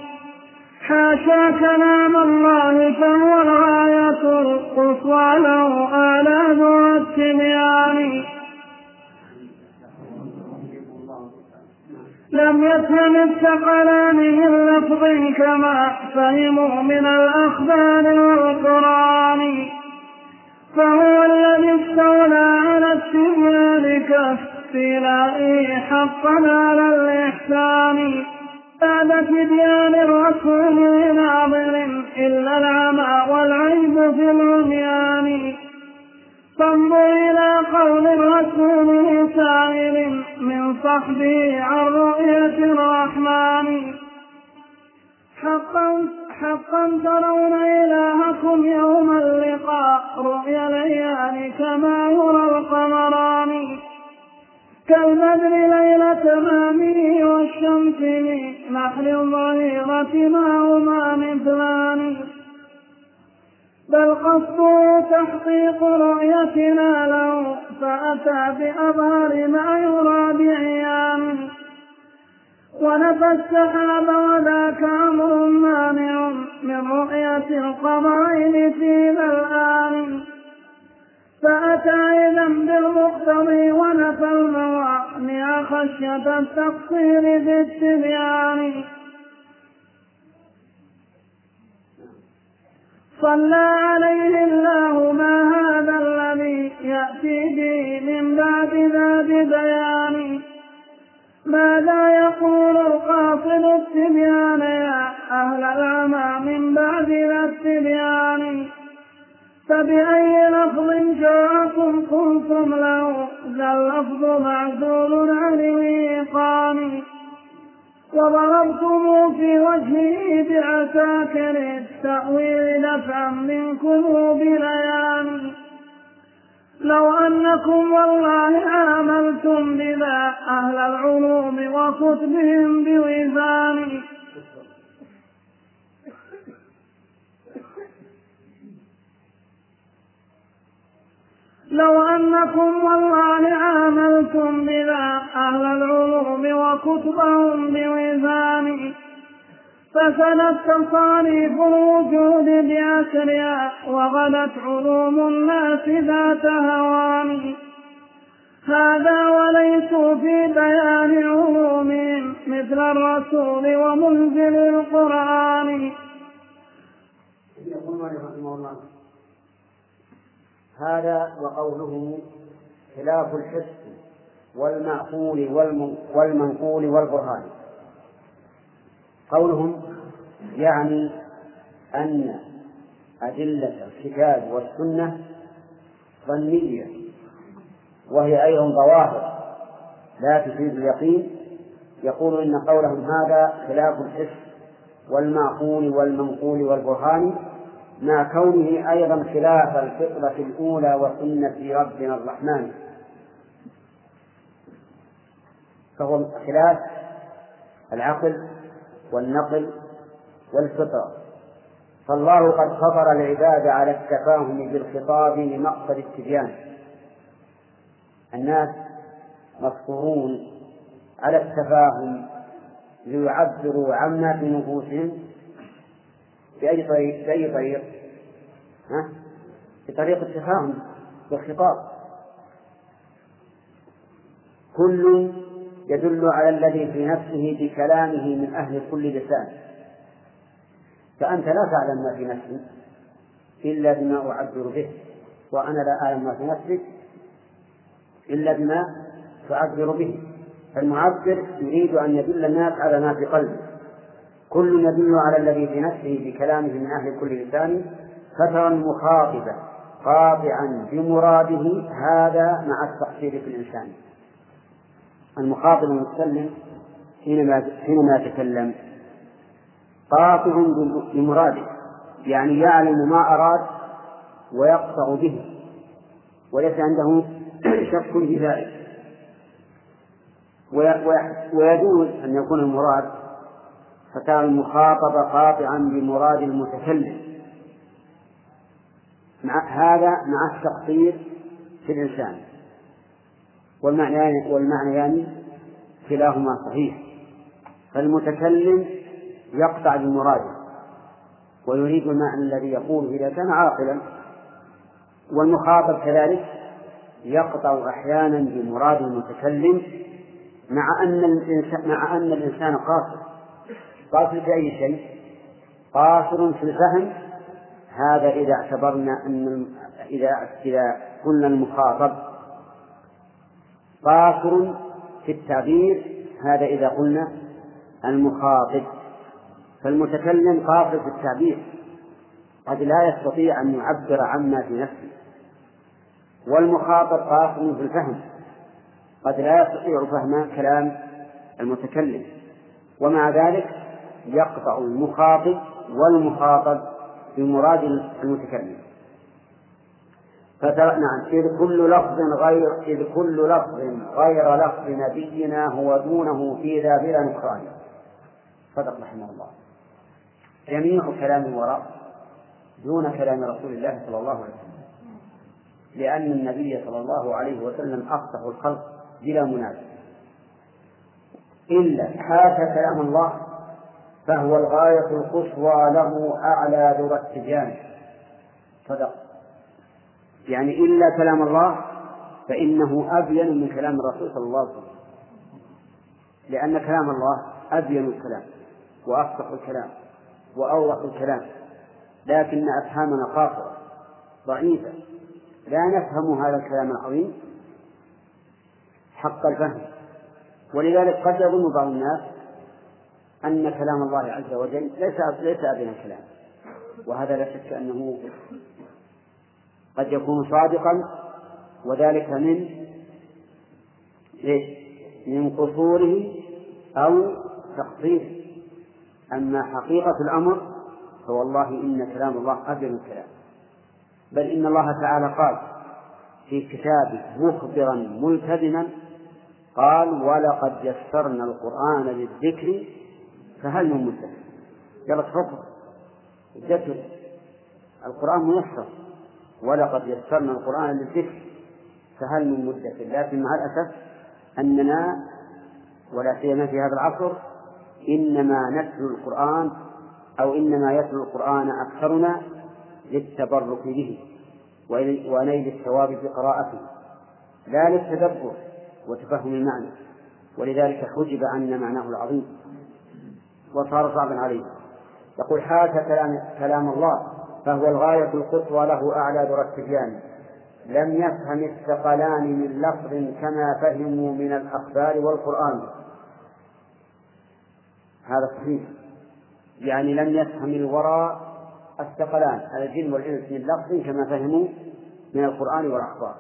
حاشا كلام الله فهو الغاية القصوى له آلام والتبيان لم يفهم الثقلان من لفظ كما فهموا من الأخبار والقرآن. فهو الذي استولى على التبيان كاستيلائه حقا على الإحسان. بعد تبيان الرسول ناظر إلا العمى والعيب في العميان. فانظر إلى قول الرسول سائل من صحبه عن رؤية الرحمن. حقا حقا ترون إلهكم يوم اللقاء. رؤيا العيان كما يرى القمران. كالبدر ليلة مامه والشمس لنحل الظهيرة ما هما مثلان. بل قصده تحقيق رؤيتنا له فأتى بأظهر ما يرى بعيان. ونفى السحاب وذاك أمر مانع من رؤية القمرين في ذا الآن فأتى إذا بالمقتضي ونفى الموانع خشية التقصير في التبيان. صلى عليه الله ما هذا الذي يأتي به من بعد ذات بيان. ماذا يقول القاصد التبيان يا أهل العمى من بعد ذا التبيان. فبأي لفظ جاءكم قلتم له ذا اللفظ معزول عن الإيقان وضربتم في وجهه بعساكر التأويل دفعا منكم بليان لو أنكم والله عاملتم بذا أهل العلوم وكتبهم بوزان. لو أنكم والله عاملتم بذا أهل العلوم وكتبهم بوزان. فسدت تصاريف الوجود بأسرها وغدت علوم الناس ذات هوان. هذا وليسوا في بيان علومهم مثل الرسول ومنزل القرآن. يقول رحمه الله هذا وقوله خلاف الحس والمعقول والمنقول والبرهان. قولهم يعني أن أدلة الكتاب والسنة ظنية وهي أيضا ظواهر لا تفيد اليقين. يقول إن قولهم هذا خلاف الحس والمعقول والمنقول والبرهان مع كونه أيضا خلاف الفطرة الأولى وسنة ربنا الرحمن. فهو خلاف العقل والنقل والفطرة فالله قد فطر العباد على التفاهم بالخطاب لمقصد التبيان الناس مفطورون على التفاهم ليعبروا عما في نفوسهم بأي طريق بأي طريق؟ ها؟ بطريق التفاهم بالخطاب كل يدل على الذي في نفسه بكلامه من أهل كل لسان. فأنت لا تعلم ما في نفسي إلا بما أعبر به وأنا لا أعلم ما في نفسك إلا بما تعبر به. فالمعبر يريد أن يدل الناس على ما في قلبه. كل يدل على الذي في نفسه بكلامه من أهل كل لسان فترى المخاطب قاطعا بمراده هذا مع التقصير في الإنسان. المخاطب المتكلم حينما حينما يتكلم قاطع بمراده يعني يعلم ما أراد ويقطع به وليس عنده شك في ذلك. ويجوز أن يكون المراد فكان المخاطب قاطعا بمراد المتكلم. مع هذا مع التقصير في الإنسان. والمعنيان والمعنيان كلاهما صحيح. فالمتكلم يقطع بمراده ويريد المعنى الذي يقول إذا كان عاقلا والمخاطب كذلك يقطع أحيانا بمراد المتكلم مع أن الإنسان مع أن الإنسان قاصر. قاصر في أي شيء؟ قاصر في الفهم. هذا إذا اعتبرنا أن إذا إذا قلنا المخاطب قاصر في التعبير هذا إذا قلنا المخاطب. فالمتكلم قاصر في التعبير. قد لا يستطيع أن يعبر عما في نفسه. والمخاطب قاصر في الفهم. قد لا يستطيع فهم كلام المتكلم. ومع ذلك يقطع المخاطب والمخاطب بمراد المتكلم. نعم إذ كل لفظ غير إذ كل لفظ غير لفظ نبينا هو دونه في ذا بلا نكران صدق رحمه الله. جميع كلام الوراء دون كلام رسول الله صلى الله عليه وسلم. لأن النبي صلى الله عليه وسلم أفصح الخلق بلا منازع. إلا هذا كلام الله فهو الغاية القصوى له أعلى ذرى التبيان صدق. يعني إلا كلام الله فإنه أبين من كلام الرسول صلى الله عليه وسلم. لأن كلام الله أبين الكلام وأفصح الكلام وأوضح الكلام لكن أفهامنا قاصرة ضعيفة. لا نفهم هذا الكلام العظيم حق الفهم. ولذلك قد يظن بعض الناس أن كلام الله عز وجل ليس ليس أبين الكلام. وهذا لا شك أنه قد يكون صادقا وذلك من إيش؟ من قصوره أو تقصيره أما حقيقة الأمر فوالله إن كلام الله أبين الكلام بل إن الله تعالى قال في كتابه مخبرا ملتزما قال ولقد يسرنا القرآن للذكر فهل من مدكر يلا تفضل القرآن ميسر. ولقد يسرنا القرآن للذكر فهل من مدكر لكن مع الأسف أننا ولا سيما في هذا العصر إنما نتلو القرآن أو إنما يتلو القرآن أكثرنا للتبرك به ونيل الثواب في قراءته. لا للتدبر وتفهم المعنى. ولذلك حجب عنا معناه العظيم. وصار صعبا عليه. يقول حاك كلام, كلام الله فهو الغاية القصوى له أعلى در التبيان لم يفهم الثقلان من لفظ كما فهموا من الأخبار والقرآن. هذا صحيح. يعني لم يفهم الورى الثقلان الجن والإنس من لفظ كما فهموا من القرآن والأخبار.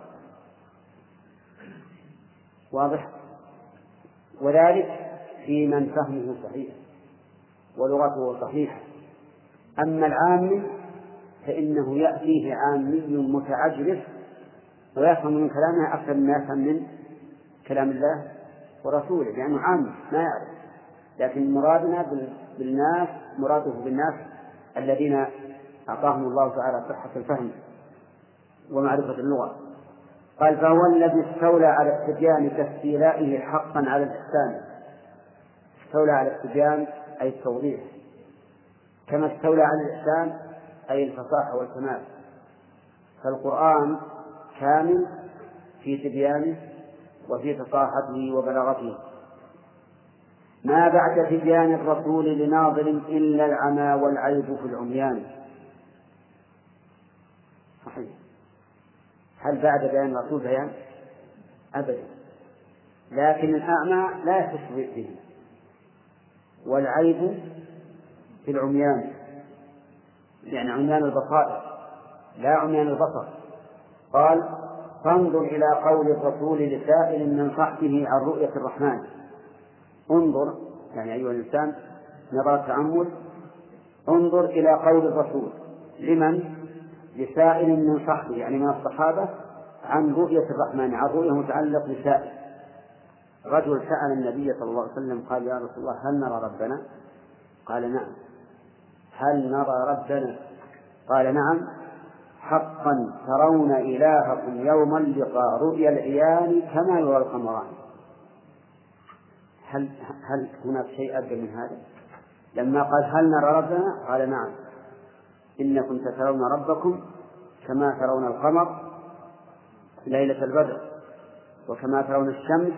واضح؟ وذلك في من فهمه صحيح ولغته صحيحة. أما العامي فإنه يأتيه عامي متعجرف ويفهم من كلامه أكثر مما يفهم من كلام الله ورسوله لأنه عامي ما يعرف. لكن مرادنا بالناس مراده بالناس الذين أعطاهم الله تعالى صحة الفهم ومعرفة اللغة. قال فهو الذي استولى على التبيان كاستيلائه حقا على الإحسان. استولى على التبيان أي التوضيح. كما استولى على الإحسان أي الفصاحة والكمال. فالقرآن كامل في تبيانه وفي فصاحته وبلاغته. ما بعد تبيان الرسول لناظر إلا العمى والعيب في العميان. صحيح. هل بعد بيان الرسول بيان؟ أبدا. لكن الأعمى لا يحس به. والعيب في العميان. يعني عميان البصائر لا عميان البصر. قال فانظر إلى قول الرسول لسائل من صحبه عن رؤية الرحمن. انظر يعني أيها الإنسان نظرة تأمل انظر إلى قول الرسول. لمن؟ لسائل من صحبه يعني من الصحابة عن رؤية الرحمن عن رؤية متعلق بسائل. رجل سأل النبي صلى الله عليه وسلم قال يا رسول الله هل نرى ربنا؟ قال نعم. هل نرى ربنا؟ قال نعم حقا ترون إلهكم يوم اللقاء رؤيا العيان كما يرى القمران هل هل هناك شيء أبدى من هذا؟ لما قال هل نرى ربنا؟ قال نعم إنكم سترون ربكم كما ترون القمر ليلة البدر وكما ترون الشمس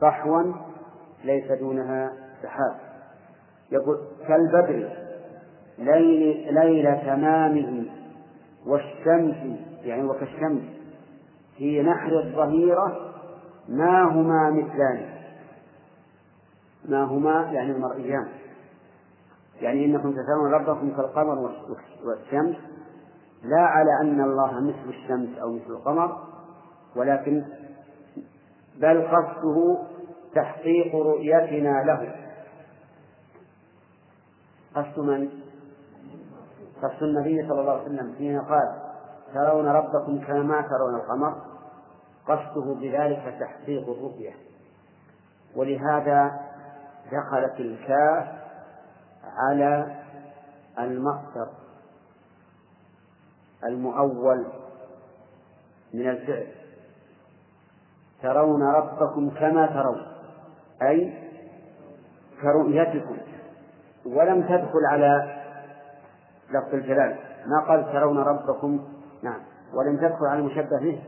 صحوا ليس دونها سحاب يقول كالبدر ليل ليل تمامه والشمس يعني وكالشمس في نحر الظهيرة ما هما مثلان. ما هما يعني المرئيان. يعني إنكم تترون ربكم كالقمر والشمس. لا على أن الله مثل الشمس أو مثل القمر ولكن بل قصده تحقيق رؤيتنا له. قصد من؟ قصد النبي صلى الله عليه وسلم حين قال ترون ربكم كما ترون القمر قصده بذلك تحقيق الرؤية. ولهذا دخلت الكاف على المصدر المؤول من الفعل. ترون ربكم كما ترون أي كرؤيتكم. ولم تدخل على لفظ الجلال. ما قال ترون ربكم نعم. ولم تدخل على المشبه به؟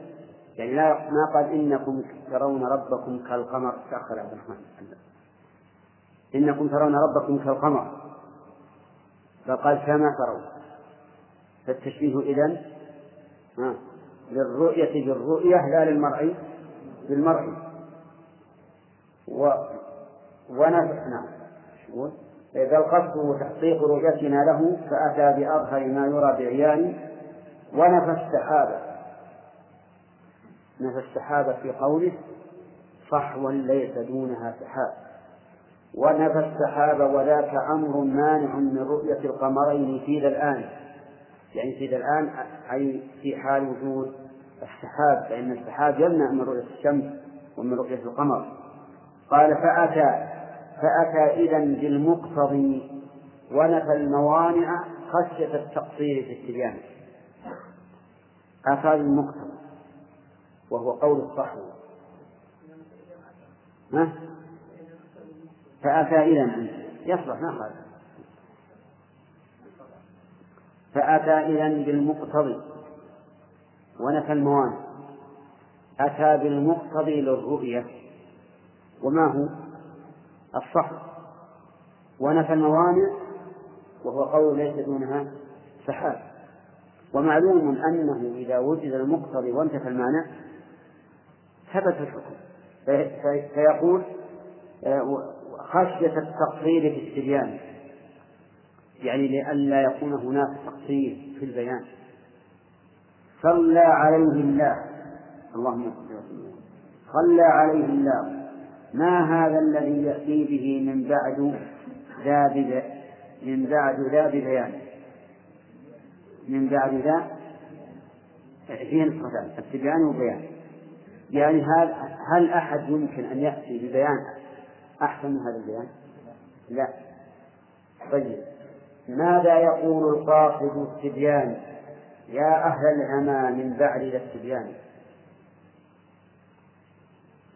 يعني لا ما قال إنكم ترون ربكم كالقمر. تأخر عبد الرحمن إنكم ترون ربكم كالقمر. فقال كما ترون. فالتشبيه إذن للرؤية بالرؤية لا للمرء بالمرء. و ونفس نعم. إذا القصد تحقيق رؤيتنا له فأتى بأظهر ما يرى بعيان ونفى السحابة. نفى السحابة في قوله صحوا ليس دونها سحاب. ونفى السحاب وذاك أمر مانع من رؤية القمرين في ذا الآن. يعني في ذا الآن أي في حال وجود السحاب فإن السحاب يمنع من رؤية الشمس ومن رؤية القمر. قال فأتى فأتى إذا بالمقتضي ونفى الموانع خشية التقصير في التبيان. أتى بالمقتضي وهو قول الصحو ها؟ فأتى إذا يصلح ما قال فأتى إذا بالمقتضي ونفى الموانع. أتى بالمقتضي للرؤية. وما هو؟ الصحر ونفى الموانع وهو قول ليس دونها سحاب ومعلوم أنه إذا وجد المقتضي وانتفى المانع ثبت الحكم. فيقول آه، خشية التقصير في التبيان. يعني لئلا يكون هناك تقصير في البيان. صلى عليه الله. اللهم صلى عليه الله. ما هذا الذي يأتي به من بعد ذا من بعد ذا ببيان. من بعد ذا فيه نسختان التبيان والبيان يعني هل هل أحد يمكن أن يأتي ببيان أحسن من هذا البيان؟ لا. طيب. ماذا يقول القاصد التبيان؟ يا أهل العمى من بعد ذا التبيان.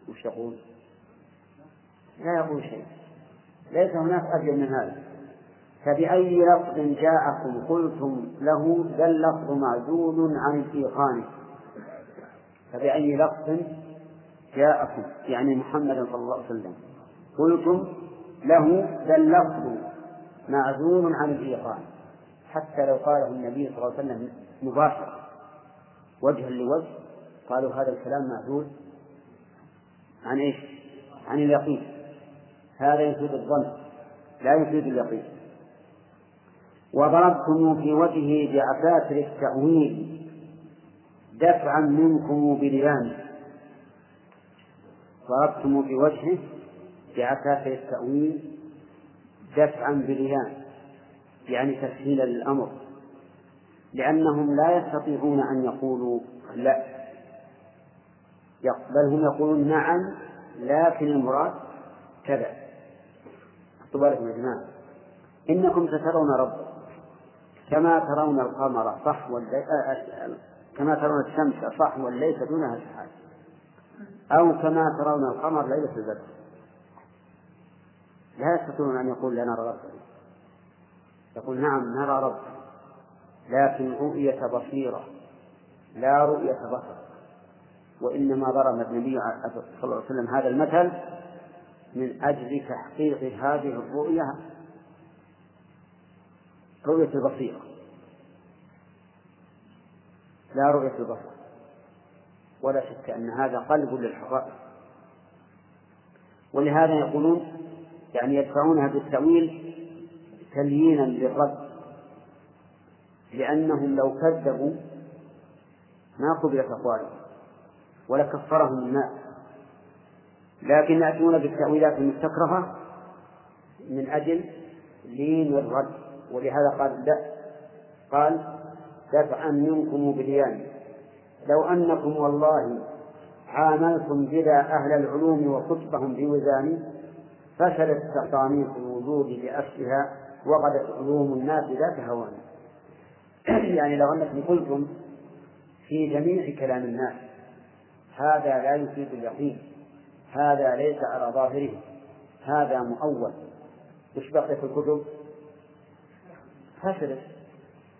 وش يقول؟ لا يقول شيء. ليس هناك أبين من هذا. فبأي لفظ جاءكم قلتم له ذا اللفظ معزول عن الإيقان فبأي لفظ جاءكم يعني محمد صلى الله عليه وسلم قلتم له ذا اللفظ معزول عن الإيقان حتى لو قاله النبي صلى الله عليه وسلم مباشرة وجها لوجه قالوا هذا الكلام معزول عن إيش؟ عن اليقين. هذا يفيد الظن لا يفيد اليقين. وضربتم في وجهه بعساكر التأويل دفعا منكم بليان. ضربتم في وجهه بعساكر التأويل دفعا بليان يعني تسهيلا للأمر لأنهم لا يستطيعون أن يقولوا لا. بل هم يقولون نعم لكن المراد كذا. خذوا بالكم يا جماعة. إنكم سترون ربكم كما ترون القمر صح والليل كما ترون الشمس صح والليل دونها سحاب. أو كما ترون القمر ليلة البدر. لا يستطيعون أن يقول لا نرى ربنا يقول نعم نرى ربنا لكن رؤية بصيرة. لا رؤية بصر. وإنما ضرب النبي صلى الله عليه وسلم هذا المثل من أجل تحقيق هذه الرؤية رؤية البصيرة. لا رؤية البصر ولا شك أن هذا قلب للحقائق. ولهذا يقولون يعني يدفعونها بالتأويل تليينا للرد لأنهم لو كذبوا ما قبلت أقوالهم ولكفرهم الناس. لكن يأتون بالتأويلات المستكرهة من أجل لين الرد ولهذا قال لا. قال دفعا منكم بليان لو أنكم والله عاملتم بلا أهل العلوم وكتبهم بوزان فشلت تصانيف الوجود بأسرها وغدت علوم الناس ذات هوان. يعني لو أنكم قلتم في جميع كلام الناس هذا لا يفيد اليقين. هذا ليس على ظاهره. هذا مؤول. وش بقي في الكتب؟ فشلت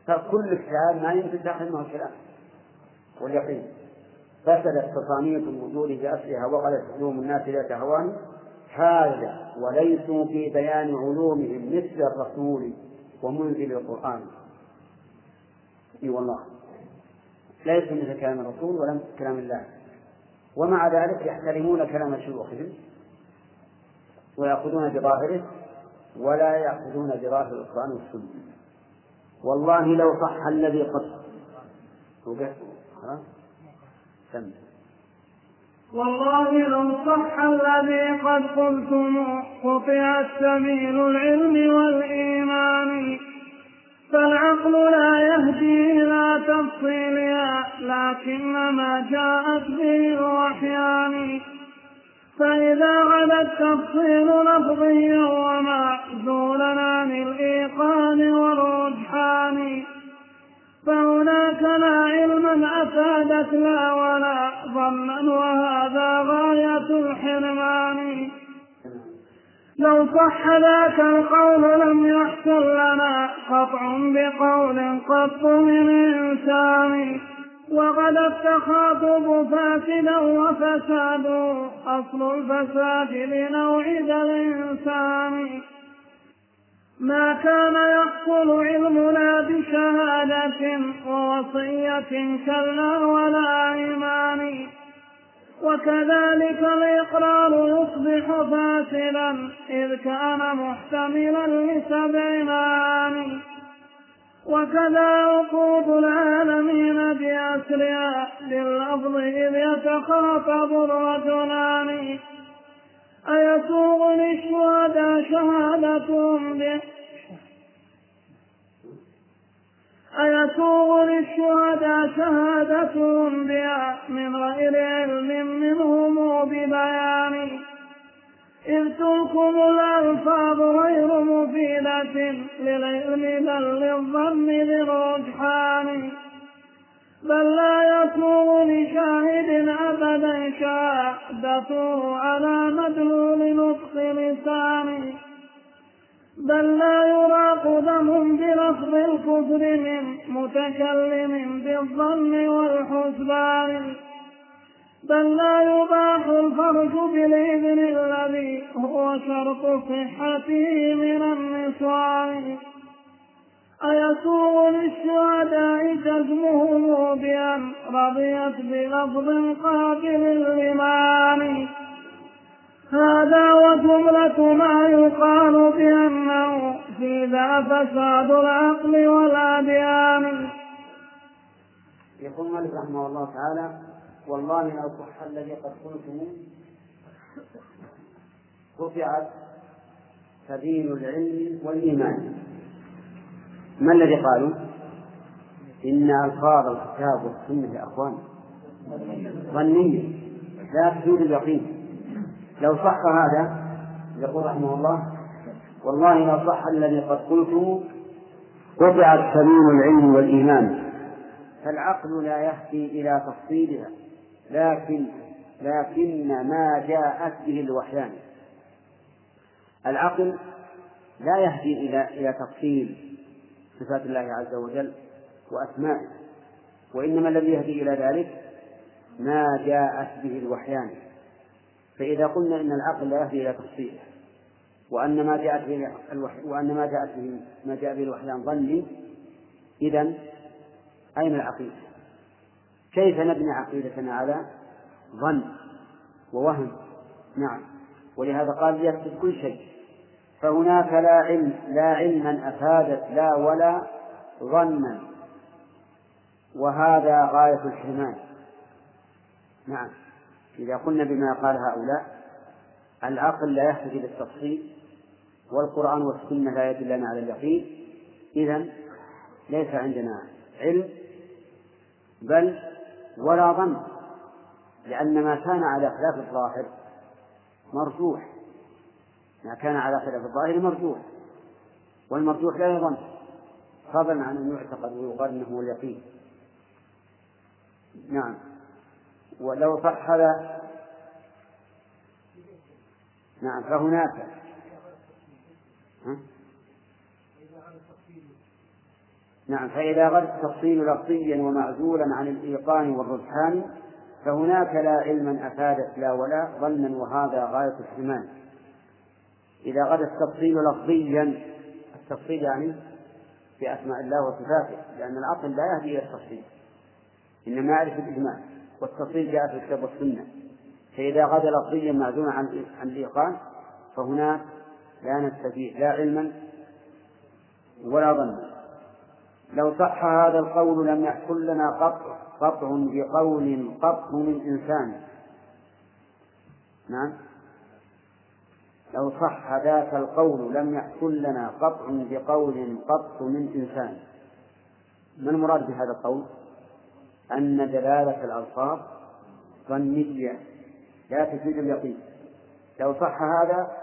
فكل كلام ما يمكن داخل منه الكلام واليقين. فسدت تصانيف الوجود بأصلها وغلت علوم الناس ذات هوان هذا وليسوا في بيان علومهم مثل الرسول ومنزل القرآن. إي والله. ليسوا مثل كلام الرسول ولا كلام الله. ومع ذلك يحترمون كلام شيوخهم ويأخذون بظاهره ولا يأخذون بظاهر القرآن والسنة. والله لو صح الذي قد والله لو صح الذي قد قلتم قطع السبيل العلم والإيمان. فالعقل لا يهدي إلى تفصيلها لكنما جاءت به الوحيان فإذا غدا التفصيل لفظيا ومعزولا عن الإيقان والرجحان فهناك لا علما أفادت لا ولا ظنا وهذا غاية الحرمان. لو صح ذاك القول لم يحصل لنا قطع بقول قط من إنسان. وقد التخاطب فاسدا وفساد أصل الفساد لنوع ذا الإنسان. ما كان يحصل علمنا بشهادة ووصية كلا ولا إيمان. وكذلك الإقرار يصبح فاسدا إذ كان محتملا لسبع معاني وكذا عقود العالمين بأسرها لللفظ إذ يتخاطب الرجلان. أيسوغ للشهداء شهادتهم به أيسوغ للشهداء شهادتهم بها من غير علم منهم ببيان إذ تلكم الألفاظ غير مفيدة. للعلم بل للظن للرجحان بل لا يسوغ لشاهد أبدا شهادته على مدلول نطق لسانه بل لا يراق دم بلفظ الكفر من متكلم بالظن والحسبان. بل لا يباح الفرج بالإذن الذي هو شرط صحته من النسوان. أيسوغ للشهداء جزمهم بأن رضيت بلفظ قابل للإيمان. هذا وجملة ما يقال بأنه في ذا فساد العقل والأديان. يقول مالك رحمه الله تعالى والله لو صح الذي قد قلته رفعت سبيل العلم والإيمان. ما الذي قالوا؟ إن ألفاظ الكتاب والسنة يا أخوان ظنية لا تفيد اليقين. لو صح هذا يقول رحمه الله والله لو صح الذي قد قلته قطعت سبيل العلم والإيمان. فالعقل لا يهدي إلى تفصيلها. لكن لكن ما جاءت به الوحيان العقل لا يهدي إلى إلى تفصيل صفات الله عز وجل وأسمائه وإنما الذي يهدي إلى ذلك ما جاءت به الوحيان فإذا قلنا إن العقل لا يهدي إلى تفصيله وأن ما جاءت به الوحي وأن ما جاءت به ما جاء به الوحيان ظني إذا أين العقيدة؟ كيف نبني عقيدتنا على ظن ووهم؟ نعم. ولهذا قال يكتب كل شيء. فهناك لا علم لا علما أفادت لا ولا ظنا. وهذا غاية الحرمان. نعم. إذا قلنا بما قال هؤلاء العقل لا يحتاج إلى التفصيل والقرآن والسنة لا يدلان على اليقين. إذا ليس عندنا علم بل ولا ظن لأن ما كان على خلاف الظاهر مرجوح. ما كان على خلاف الظاهر مرجوح والمرجوح لا يظن. فضلا عن أن يعتقد ويقال أنه اليقين. نعم. ولو صح نعم فهناك. ها؟ نعم فإذا غدا التفصيل لفظيا ومعزولا عن الإيقان والرجحان فهناك لا علما أفادت لا ولا ظنا وهذا غاية الحرمان إذا غدا التفصيل لفظيا التفصيل يعني في أسماء الله وصفاته لأن العقل لا يهدي إلى التفصيل إنما يعرف الإجمال والتفصيل جاء في الكتاب والسنة. فإذا غدا لفظيا معزولا عن عن الإيقان فهناك لا نستفيد لا علما ولا ظنا. لو صح هذا القول لم يحصل لنا قطع قطع بقول قط من إنسان نعم. لو صح ذاك القول لم يحصل لنا قطع بقول قط من إنسان. ما المراد بهذا القول؟ أن دلالة الألفاظ ظنية لا تفيد اليقين. لو صح هذا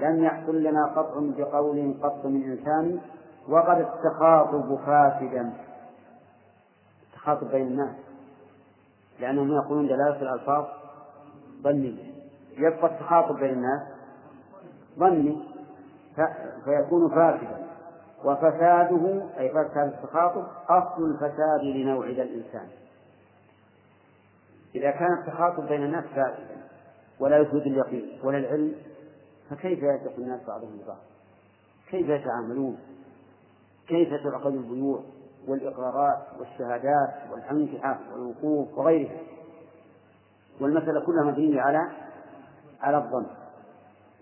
لم يحصل لنا قطع بقول قط من إنسان وقد التخاطب فاسدا. التخاطب بين الناس. لأنهم يقولون دلالة الألفاظ ظنية. يبقى التخاطب بين الناس ظني فيكون فاسدا. وفساده أي فساد التخاطب أصل الفساد لنوع الإنسان. إذا كان التخاطب بين الناس فاسدا ولا يفيد اليقين ولا العلم فكيف يثق الناس بعضهم ببعض؟ كيف يتعاملون؟ كيف تعقد البيوع والإقرارات والشهادات والأنكحة والوقوف وغيرها؟ والمسألة كلها مبنية على على الظن.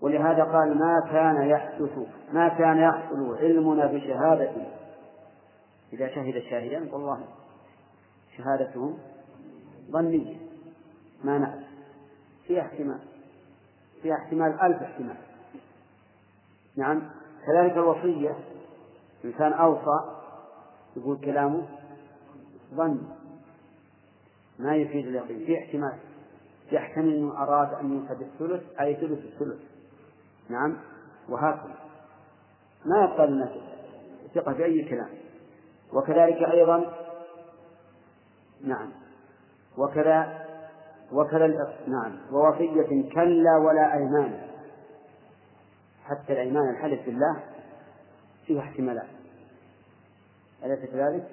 ولهذا قال ما كان يحدث ما كان يحصل علمنا بشهادة. إذا شهد الشاهدان والله شهادتهم ظنية. ما نعلم فيها احتمال. فيها احتمال. ألف احتمال. نعم. كذلك الوصية إنسان أوصى يقول كلامه ظن ما يفيد اليقين. في احتمال يحتمل أنه أراد أن ينفذ الثلث أي ثلث الثلث. نعم وهكذا. ما يبقى للناس ثقة في أي كلام. وكذلك أيضا نعم. وكذا وكذا نعم. ووصية كلا ولا أيمان حتى الأيمان الحلف بالله فيها احتمالات أليس كذلك؟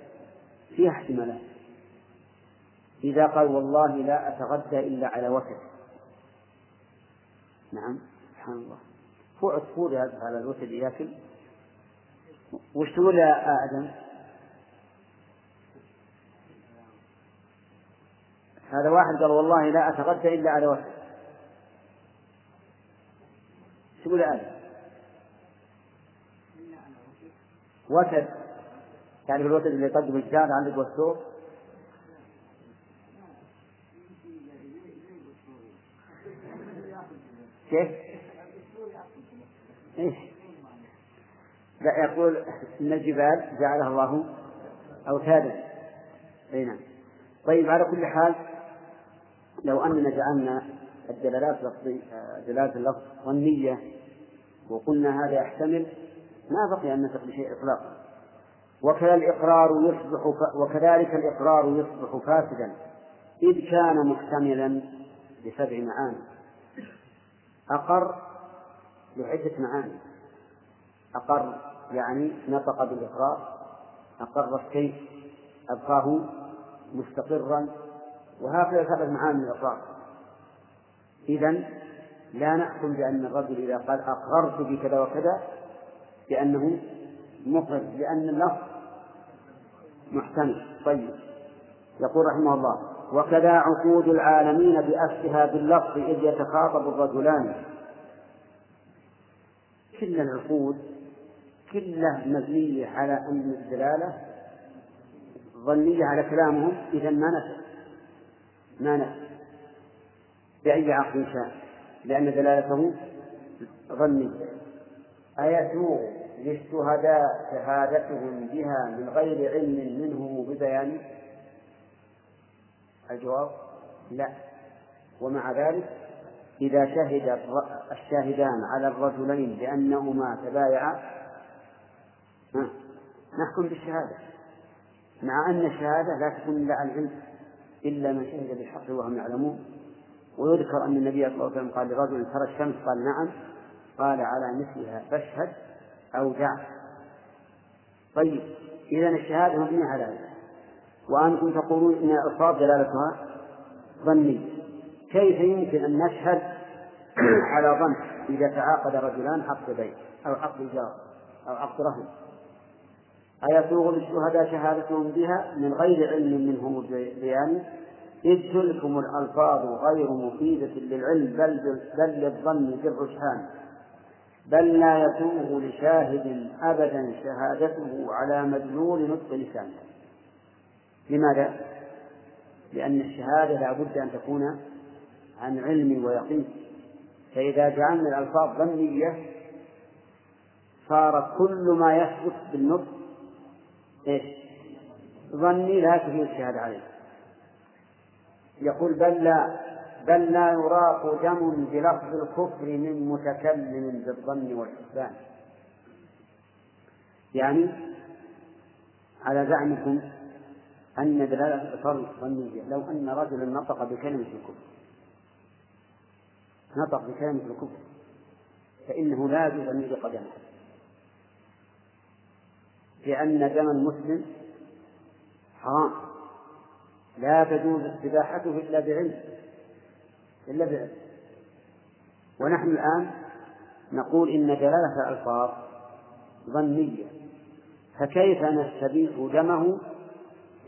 فيها احتمالات إذا قال والله لا أتغدى إلا على وتر نعم سبحان الله هو عصفور على الوتر ياكل وش تقول يا آدم؟ هذا واحد قال والله لا أتغدى إلا على وتر تقول يا آدم؟ وتر يعني في الوتر اللي يقدم الشارع عندك والسوق كيف؟ إيه؟ لا يقول إن الجبال جعلها الله أوتادا أي نعم طيب على كل حال لو أننا جعلنا الدلالات دلالات اللفظ ظنية وقلنا هذا يحتمل ما بقي أن نثق بشيء إطلاقا. وكذا الإقرار يصبح وكذلك الإقرار يصبح فاسدا. إذ كان محتملا لسبع معاني. أقر لعدة معاني. أقر يعني نطق بالإقرار. أقر الشيء أبقاه مستقرا. وهكذا ثبت معاني الإقرار. إذا لا نحكم بأن الرجل إذا قال أقررت بكذا وكذا بأنه مقر لأن اللفظ محتمل. طيب. يقول رحمه الله وكذا عقود العالمين بأسها باللفظ إذ يتخاطب الرجلان. كل العقود كلها مبنية على أن الدلالة ظنية على كلامهم إذا ما نفع. ما نفع. بأي عقل شاء. لأن دلالته ظنية. أيسوغ للشهداء شهادتهم بها من غير علم منهم ببيان؟ الجواب لا. ومع ذلك إذا شهد الشاهدان على الرجلين بأنهما تبايعا نحكم بالشهادة. مع أن الشهادة لا تكون إلا عن علم إلا من شهد بالحق وهم يعلمون. ويذكر أن النبي صلى الله عليه وسلم قال لرجل ترى الشمس؟ قال نعم. قال على مثلها. فاشهد أو دع طيب إذا الشهادة مبنية على ذلك وأنتم تقولون إن الألفاظ دلالتها ظنية كيف يمكن أن نشهد على ظن إذا تعاقد رجلان عقد بيع أو عقد إيجار أو عقد رهن؟ أيسوغ للشهداء شهادتهم بها من غير علم منهم بيان إذ تلكم الألفاظ غير مفيدة للعلم بل بل للظن بالرجحان. بل لا يسوغ لشاهد أبدا شهادته على مدلول نطق لسانه لماذا؟ لأن الشهادة لا بد أن تكون عن علم ويقين فإذا جعلنا الألفاظ ظنية صار كل ما يثبت بالنطق إيش؟ ظني لا تفيد الشهادة عليه يقول بل لا بل لا يراق دم بلفظ الكفر من متكلم بالظن والحسبان يعني على زعمكم أن دلالة الإقرار ظنية لو أن رجلا نطق بكلمة الكفر نطق بكلمة الكفر فإنه لا يجوز أن يلقى دمه. لأن دم المسلم حرام لا تجوز استباحته إلا بعلم. إلا بعلم ونحن الآن نقول إن دلالة الألفاظ ظنية. فكيف نستبيح دمه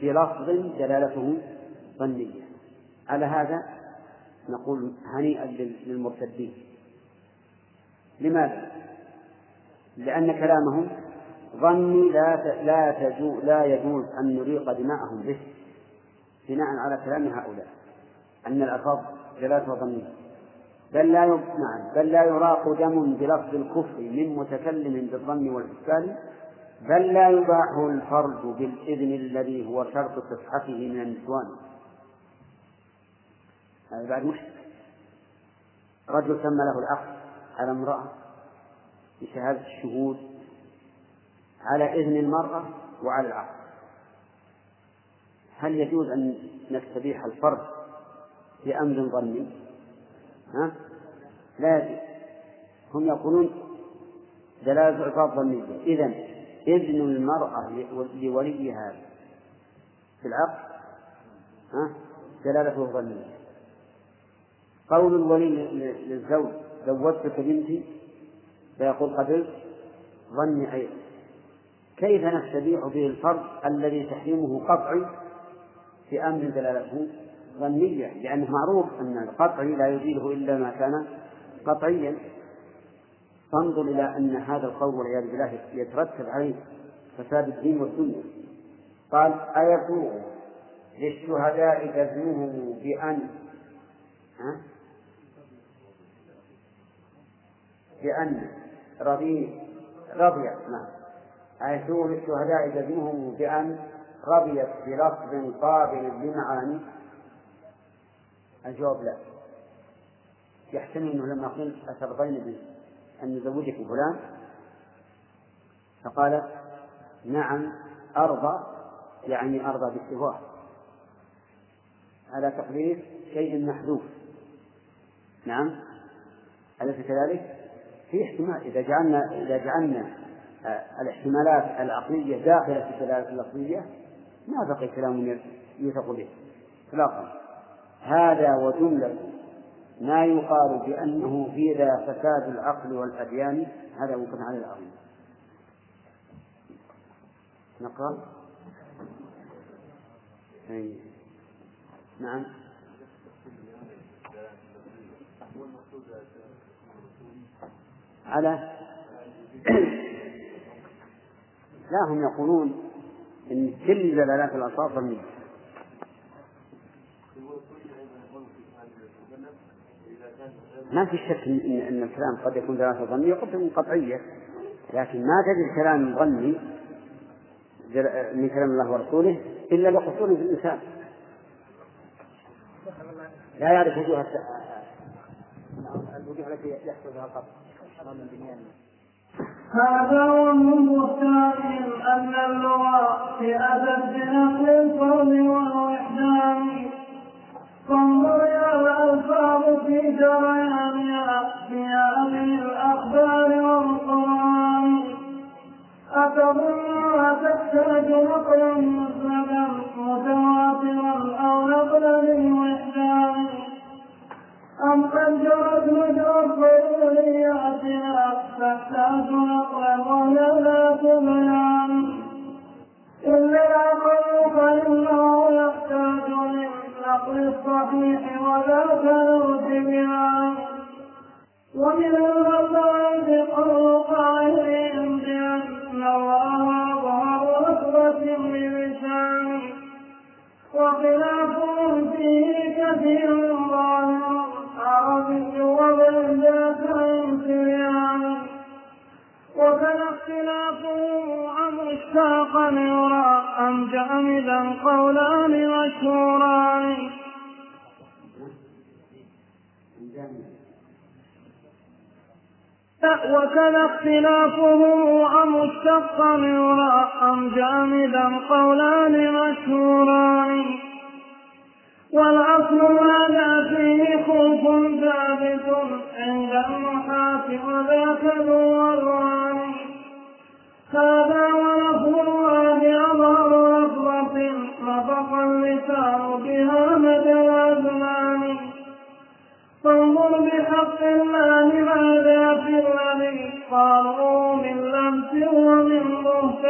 بلفظ دلالته ظنية؟ على هذا نقول هنيئا للمرتدين. لماذا؟ لأن كلامهم ظني لا لا لا يجوز أن نريق دماءهم به بناء على كلام هؤلاء. أن الألفاظ دلالة ظنية بل لا نعم بل لا يراق دم بلفظ الكفر من متكلم بالظن والإشكال بل لا يباح الفرج بالإذن الذي هو شرط صحته من النسوان. هذا بعد مشكلة. رجل تم له العقد على امرأة بشهادة الشهود على إذن المرأة وعلى العقد هل يجوز أن نستبيح الفرد بأمر ظني؟ ها؟ لا يجوز هم يقولون دلالة الألفاظ ظنية إذا إذن المرأة لوليها في العقد ها؟ دلالته ظنية قول الولي للزوج زوجتك بنتي فيقول قبلت ظني أيضا كيف نستبيح به الفرد الذي تحريمه قطعي في أمر دلالته ظنية لأنه معروف أن القطعي لا يزيله إلا ما كان قطعيا. فانظر إلى أن هذا القول والعياذ بالله يترتب عليه فساد الدين والدنيا. قال أيسوغ للشهداء جزمه بأن ها؟ بأن رضي رضي نعم. أي شؤون الشهداء جزمهم بأن رضيت بلفظ قابل للمعاني الجواب لا. يحتمل أنه لما قلت أترضين أن نزوجك فلان؟ فقال نعم أرضى يعني أرضى بالسواء على تقدير شيء محذوف. نعم. أليس كذلك؟ في احتمال إذا جعلنا إذا جعلنا آه، الاحتمالات العقلية داخلة في الدلالة اللفظية ما بقي كلام يوثق به إطلاقا. هذا وجملة ما يقال بأنه في ذا فساد العقل والأديان هذا ممكن على العظيم نقرأ؟ أي. نعم. على؟ لا هم يقولون إن كل دلالات الالفاظ ظنيه ما في شك ان ان الكلام قد يكون دلاله ظنية وقد تكون قطعية. لكن ما تجد كلام ظني من كلام الله ورسوله إلا بقصور في الإنسان. لا يعرف وجوه الوجوه التي يحصل بها القطع هذا ومن الثاني أن اللغة في أدب بنقل الفرد والوحدان فانظر إلى الألفاظ في هذه الأخبار والقرآن. أتظنها تحتاج نقلا مسندا متواترا أو نقلا للوحدان. أم قد جرت مجرى الضرورياتنا تحتاج نقلا ولا بيان. إلا العقل فإنه للنقل الصحيح وذاك الارتجال ومن المبادئ قول قائلهم بأن الله أظهر رتبة بلسانه وخلافهم فيه كثير ظاهر عربي وبلدات انسيان وكان اختلافهم عن مشتاقا يرى أم جامدا قولان مشهوران. وكذا اختلافهم عن مشتقا يرى أم جامدا قولان مشهوران. والأصل هذا فيه خوف ثابت عند النحاة وذاك ذو هذا ولفظ الله أظهر لفظة نطق اللسان بها مدى الأزمان فانظر بحق الله ماذا في الذي قالوا من لمس ومن بهتان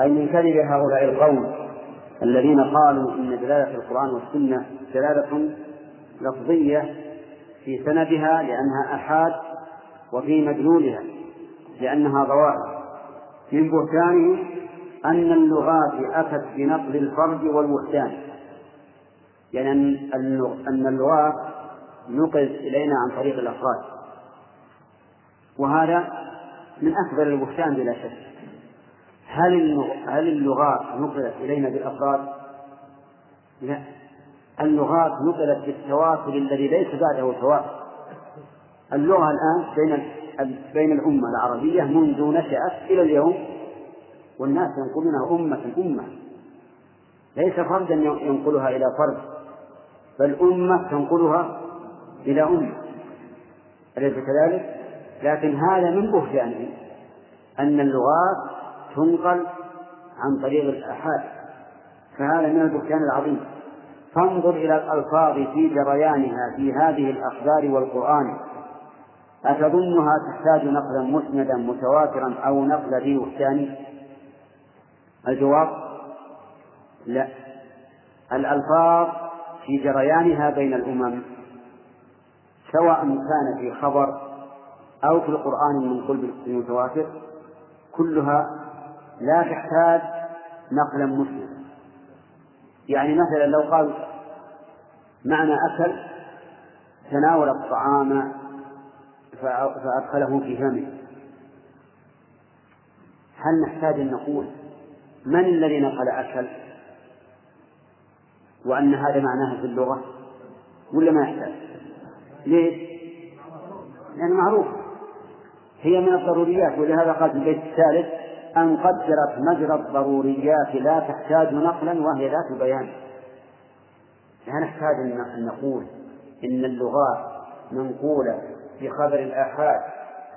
أي من كذب هؤلاء القوم الذين قالوا إن دلالة القرآن والسنة دلالة لفظية في سندها لأنها أحاد وفي مدلولها لأنها ظواهر من بهتانهم أن اللغات أتت بنقل الفرد والوحدان. يعني أن اللغات نقلت إلينا عن طريق الأفراد. وهذا من أكبر البهتان بلا شك. هل هل اللغات نقلت إلينا بالأفراد؟ لا اللغات نقلت بالتواصل الذي ليس بعده تواصل اللغة الآن بين بين الأمة العربية منذ نشأت إلى اليوم والناس ينقلونها أمة أمة ليس فردا ينقلها إلى فرد بل أمة تنقلها إلى أمة أليس كذلك؟ لكن هذا من بهتانه أن اللغات تنقل عن طريق الآحاد. فهذا من البهتان العظيم. فانظر إلى الألفاظ في جريانها في هذه الأخبار والقرآن. أتظنها تحتاج نقلا مسندا متواترا أو نقل ذي وحدان الجواب لا. الألفاظ في جريانها بين الأمم سواء كان في خبر أو في القرآن المنقول بالمتواتر كلها لا تحتاج نقلا مسلما يعني مثلا لو قال معنى أكل تناول الطعام فأدخله في فمه. هل نحتاج أن نقول من الذي نقل أكل؟ وأن هذا معناه في اللغة؟ ولا ما يحتاج؟ ليش؟ لأنه معروف. هي من الضروريات ولهذا قال في البيت الثالث أن قدرت مجرى الضروريات لا تحتاج نقلا وهي ذات بيان. لا نحتاج أن نقول إن اللغات منقولة في خبر الآحاد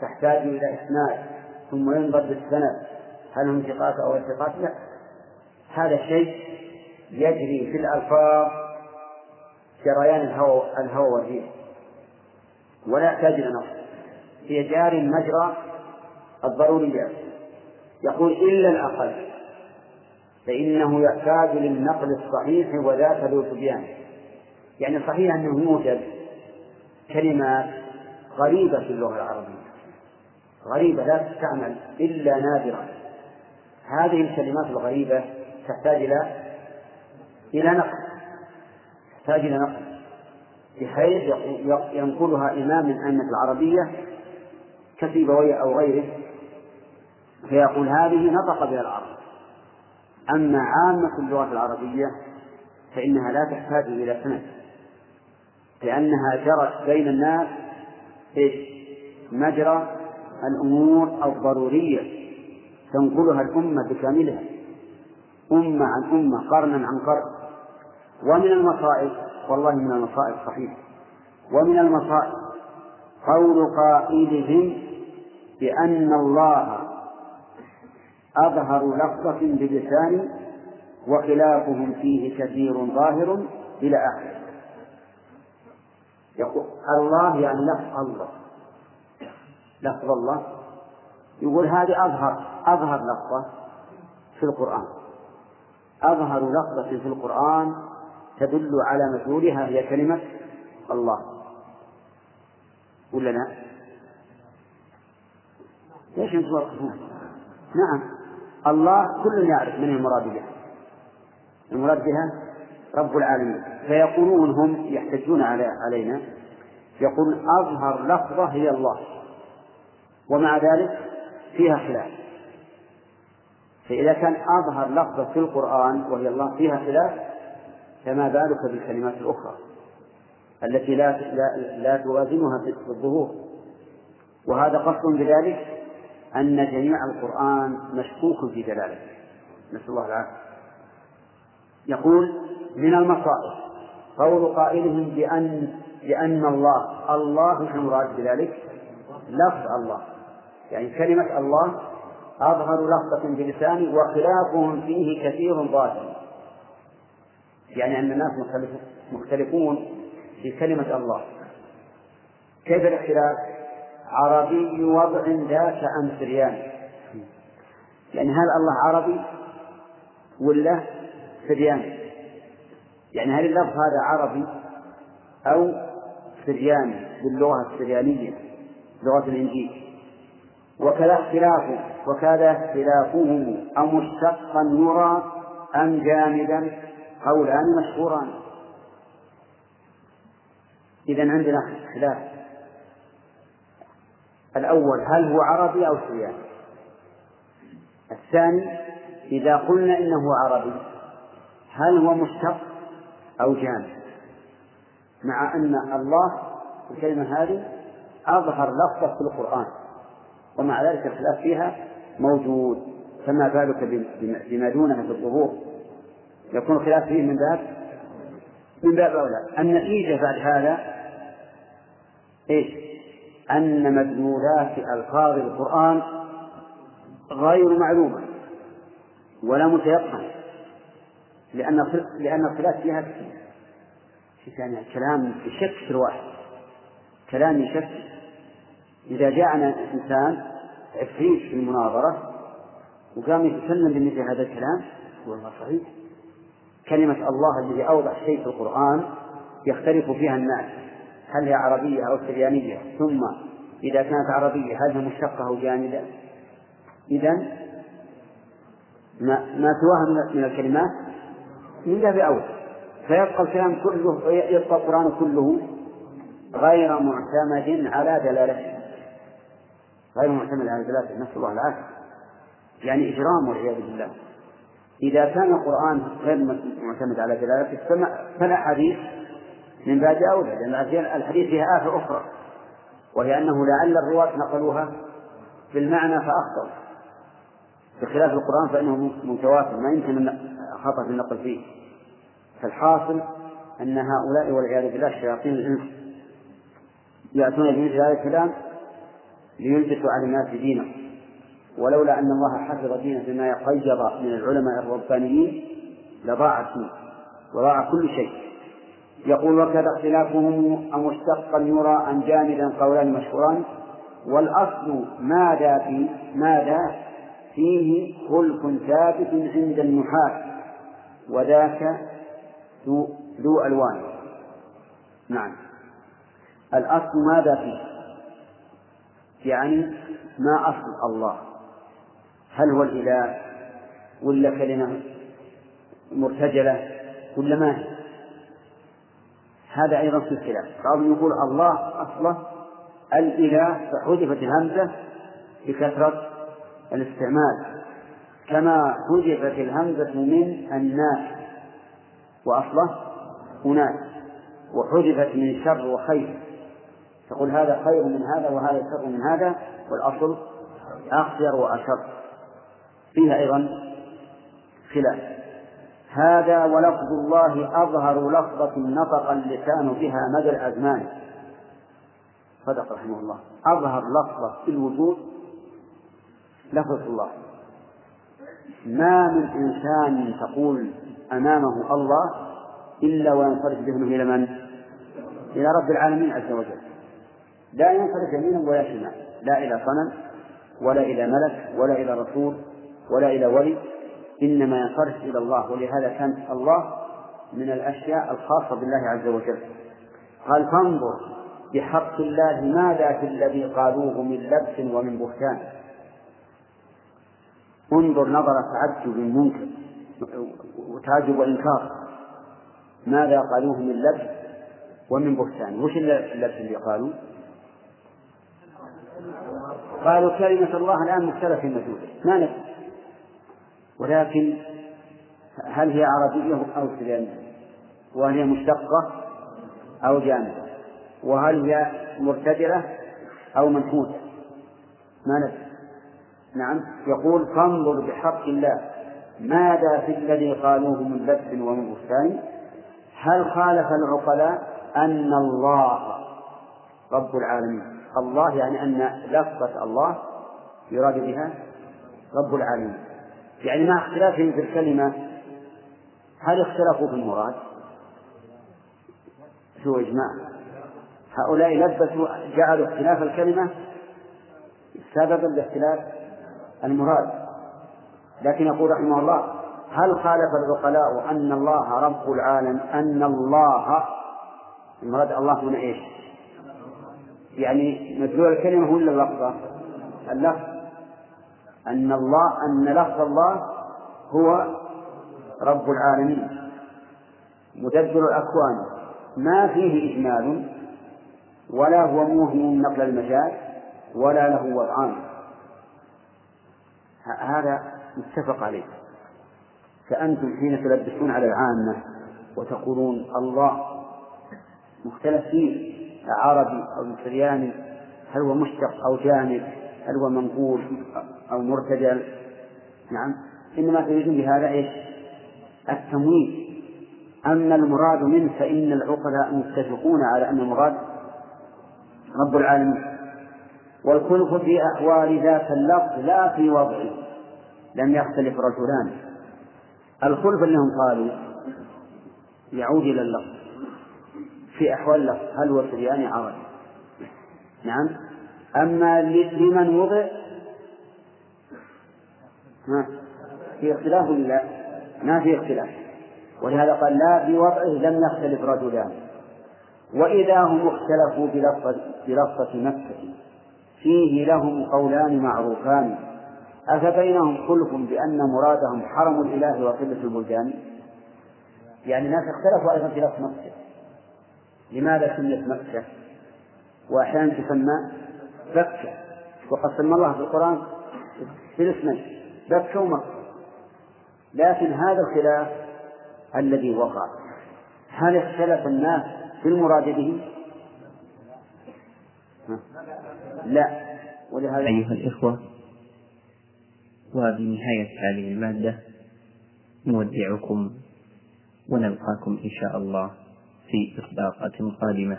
تحتاج إلى إسناد ثم ينظر بالسند. هل هم ثقات أو ثقات؟ لا. هذا شيء يجري في الألفاظ جريان الهوى الهوى والريح. ولا يحتاج إلى نص هي جار مجرى الضروريات. يقول إلا الأقل فإنه يحتاج للنقل الصحيح وذاك ذو تبيان يعني صحيح أنه يوجد كلمات غريبة في اللغة العربية. غريبة لا تستعمل إلا نادرا هذه الكلمات الغريبة تحتاج إلى إلى نقل تحتاج إلى نقل. بحيث ينقلها إمام من أئمة العربية كسيبوية أو غيره. فيقول هذه نطق بها العرب. أما عامة اللغة العربية فإنها لا تحتاج إلى سند لأنها جرت بين الناس إيش؟ مجرى الأمور الضرورية تنقلها الأمة بكاملها أمة عن أمة قرنا عن قرن. ومن المصائب والله من المصائب صحيح. ومن المصائب قول قائلهم بأن الله أظهر لفظة بلسان وخلافهم فيه كثير ظاهر إلى آخره. يقول الله يعني لفظ الله. لفظ الله. يقول هذه أظهر أظهر لفظة في القرآن. أظهر لفظة في القرآن تدل على مدلولها هي كلمة الله. ولا لا؟ ليش أنتم نعم. الله كل يعرف من المراد بها المراد بها رب العالمين. فيقولون هم يحتجون علينا. يقول أظهر لفظة هي الله. ومع ذلك فيها خلاف. فإذا كان أظهر لفظة في القرآن وهي الله فيها خلاف فما بالك بالكلمات الأخرى التي لا لا, لا توازنها في الظهور؟ وهذا قصد بذلك أن جميع القرآن مشكوك في دلالته. نسأل الله العافية. يقول من المصائب. قول قائلهم بأن لأن الله الله المراد بذلك؟ لفظ الله. يعني كلمة الله أظهر لفظة بلساني وخلافهم فيه كثير ظاهر. يعني أن الناس مختلفون في كلمة الله. كيف الاختلاف؟ عربي وضع ذاك أم سرياني يعني هل الله عربي ولا سرياني يعني هل اللفظ هذا عربي أو سرياني باللغة السريانية لغة الإنجيل؟ وكذا اختلافه وكذا اختلافهم أو مشتقا يرى أم جامدا؟ قولان مشهوران. إذا عندنا خلاف الأول هل هو عربي أو سرياني الثاني إذا قلنا إنه عربي هل هو مشتق أو جامد مع أن الله الكلمة هذه أظهر لفظة في القرآن ومع ذلك الخلاف فيها موجود فما بالك بما دونها في الظهور يكون الخلاف فيه من باب؟ من باب أولى. النتيجة بعد هذا إيش؟ أن مدلولات ألفاظ القرآن غير معلومة ولا متيقن لأن لأن الخلاف فيها يعني كلام يشك في الواحد كلام يشك إذا جاءنا إنسان عفريت في المناظرة وقام يتكلم بمثل هذا الكلام والله صحيح؟ كلمة الله الذي أوضح شيء في القرآن يختلف فيها الناس. هل هي عربية أو سريانية؟ ثم إذا كانت عربية هل هي مشتقة أو جامدة؟ إذا ما, ما سواها من الكلمات من باب أولى فيبقى الكلام كله يبقى القرآن كله غير معتمد على دلالته. غير معتمد على دلالته. نسأل الله العافية. يعني إجرام والعياذ بالله. إذا كان القرآن غير معتمد على دلالته فلا حديث من باب أولى لأن الحديث فيها آفة أخرى وهي أنه لعل الرواة نقلوها بالمعنى فأخطأوا. بخلاف القرآن فإنه متواتر ما يمكن خطأ في النقل فيه. فالحاصل أن هؤلاء والعياذ بالله شياطين الإنس يأتون بمثل هذا الكلام ليلبسوا على الناس دينه ولولا أن الله حفظ دينه بما قيد من العلماء الربانيين لضاع الدين وضاع كل شيء. يقول وكذا اختلافهم أمشتقا يرى أم جامدا قولان مشهوران. والأصل ماذا في ماذا فيه خلق ثابت عند النحاة وذاك ذو, ذو ألوان. نعم. الأصل ماذا فيه؟ يعني ما أصل الله؟ هل هو الإله ولا كلمة مرتجلة ولا ما هي؟ هذا أيضا في الخلاف. بعضهم يقول الله أصله الإله فحذفت الهمزة بكثرة الاستعمال. كما حذفت الهمزة من الناس وأصله أناس وحذفت من شر وخير. تقول هذا خير من هذا وهذا شر من هذا والأصل أخير وأشر. فيها أيضا خلاف. هذا ولفظ الله أظهر لفظة نطق اللسان بها مدى الأزمان. صدق رحمه الله. أظهر لفظة في الوجود لفظة الله. ما من إنسان تقول أمامه الله إلا وينصرف ذهنه إلى من؟ إلى رب العالمين عز وجل. لا ينصرف يمينا ولا شمالا. لا إلى صنم ولا إلى ملك ولا إلى رسول ولا إلى ولي. إنما ينصرف إلى الله ولهذا كان الله من الأشياء الخاصة بالله عز وجل. قال فانظر بحق الله ماذا في الذي قالوه من لبس ومن بهتان. انظر نظر تعجب منكر وتعجب وإنكار ماذا قالوه من لبس ومن بهتان؟ وش اللبس اللي قالوا؟ قالوا كلمة الله الآن مختلف النزول ما ندري ولكن هل هي عربية أو سريانية وهل هي مشتقة أو جامدة؟ وهل هي مرتدلة أو منحوتة؟ ما ندري. نعم. يقول فانظر بحق الله ماذا في الذي قالوه من لبس ومن بستان؟ هل خالف العقلاء أن الله رب العالمين؟ الله يعني أن لفظة الله يراد بها رب العالمين. يعني مع اختلافهم في الكلمة هل اختلفوا في المراد؟ شو إجماع هؤلاء لبسوا جعلوا اختلاف الكلمة سببا لاختلاف المراد لكن يقول رحمه الله هل خالف العقلاء أن الله رب العالم أن الله المراد الله هنا إيش؟ يعني مدلول الكلمة ولا اللفظة؟ اللفظ أن الله أن لفظ الله هو رب العالمين. مدبر الأكوان. ما فيه إجمال ولا هو موهم نقل المجال ولا له وضعان هذا متفق عليه. فأنتم حين تلبسون على العامة وتقولون الله مختلف فيه عربي أو سرياني هل هو مشتق أو جانب هل هو منقول أو مرتجل. نعم. إنما تريدون بهذا إيش؟ التمويل. أما المراد منه فإن العقلاء متفقون على أن المراد رب العالمين. والخلف في أحوال ذات اللفظ لا في وضعه. لم يختلف رجلان. الخلف أنهم قالوا يعود إلى اللفظ. في أحوال اللفظ. هل هو سرياني عربي؟ نعم. أما لمن وضع ما في اختلاف ولا ما في اختلاف. ولهذا قال لا في وضعه لم يختلف رجلان. وإذا هم اختلفوا بلفظة بلفظة مكة فيه لهم قولان معروفان. أفبينهم خلف بأن مرادهم حرم الإله وقلة البلدان؟ يعني الناس اختلفوا أيضا في لفظ مكة. لماذا سميت مكة؟ وأحيانا تسمى بكة. وقد سمى الله في القرآن بالاسمين بكة ومكة لكن هذا الخلاف الذي وقع هل اختلف الناس في المراد به؟ لا. ولهذا أيها الإخوة وبنهاية هذه المادة. نودعكم ونلقاكم إن شاء الله في إطلاقة قادمة.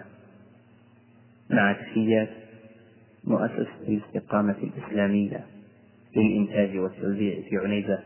مع تحيات مؤسسة الاستقامة الإسلامية. للإنتاج والتوزيع في عنيزة.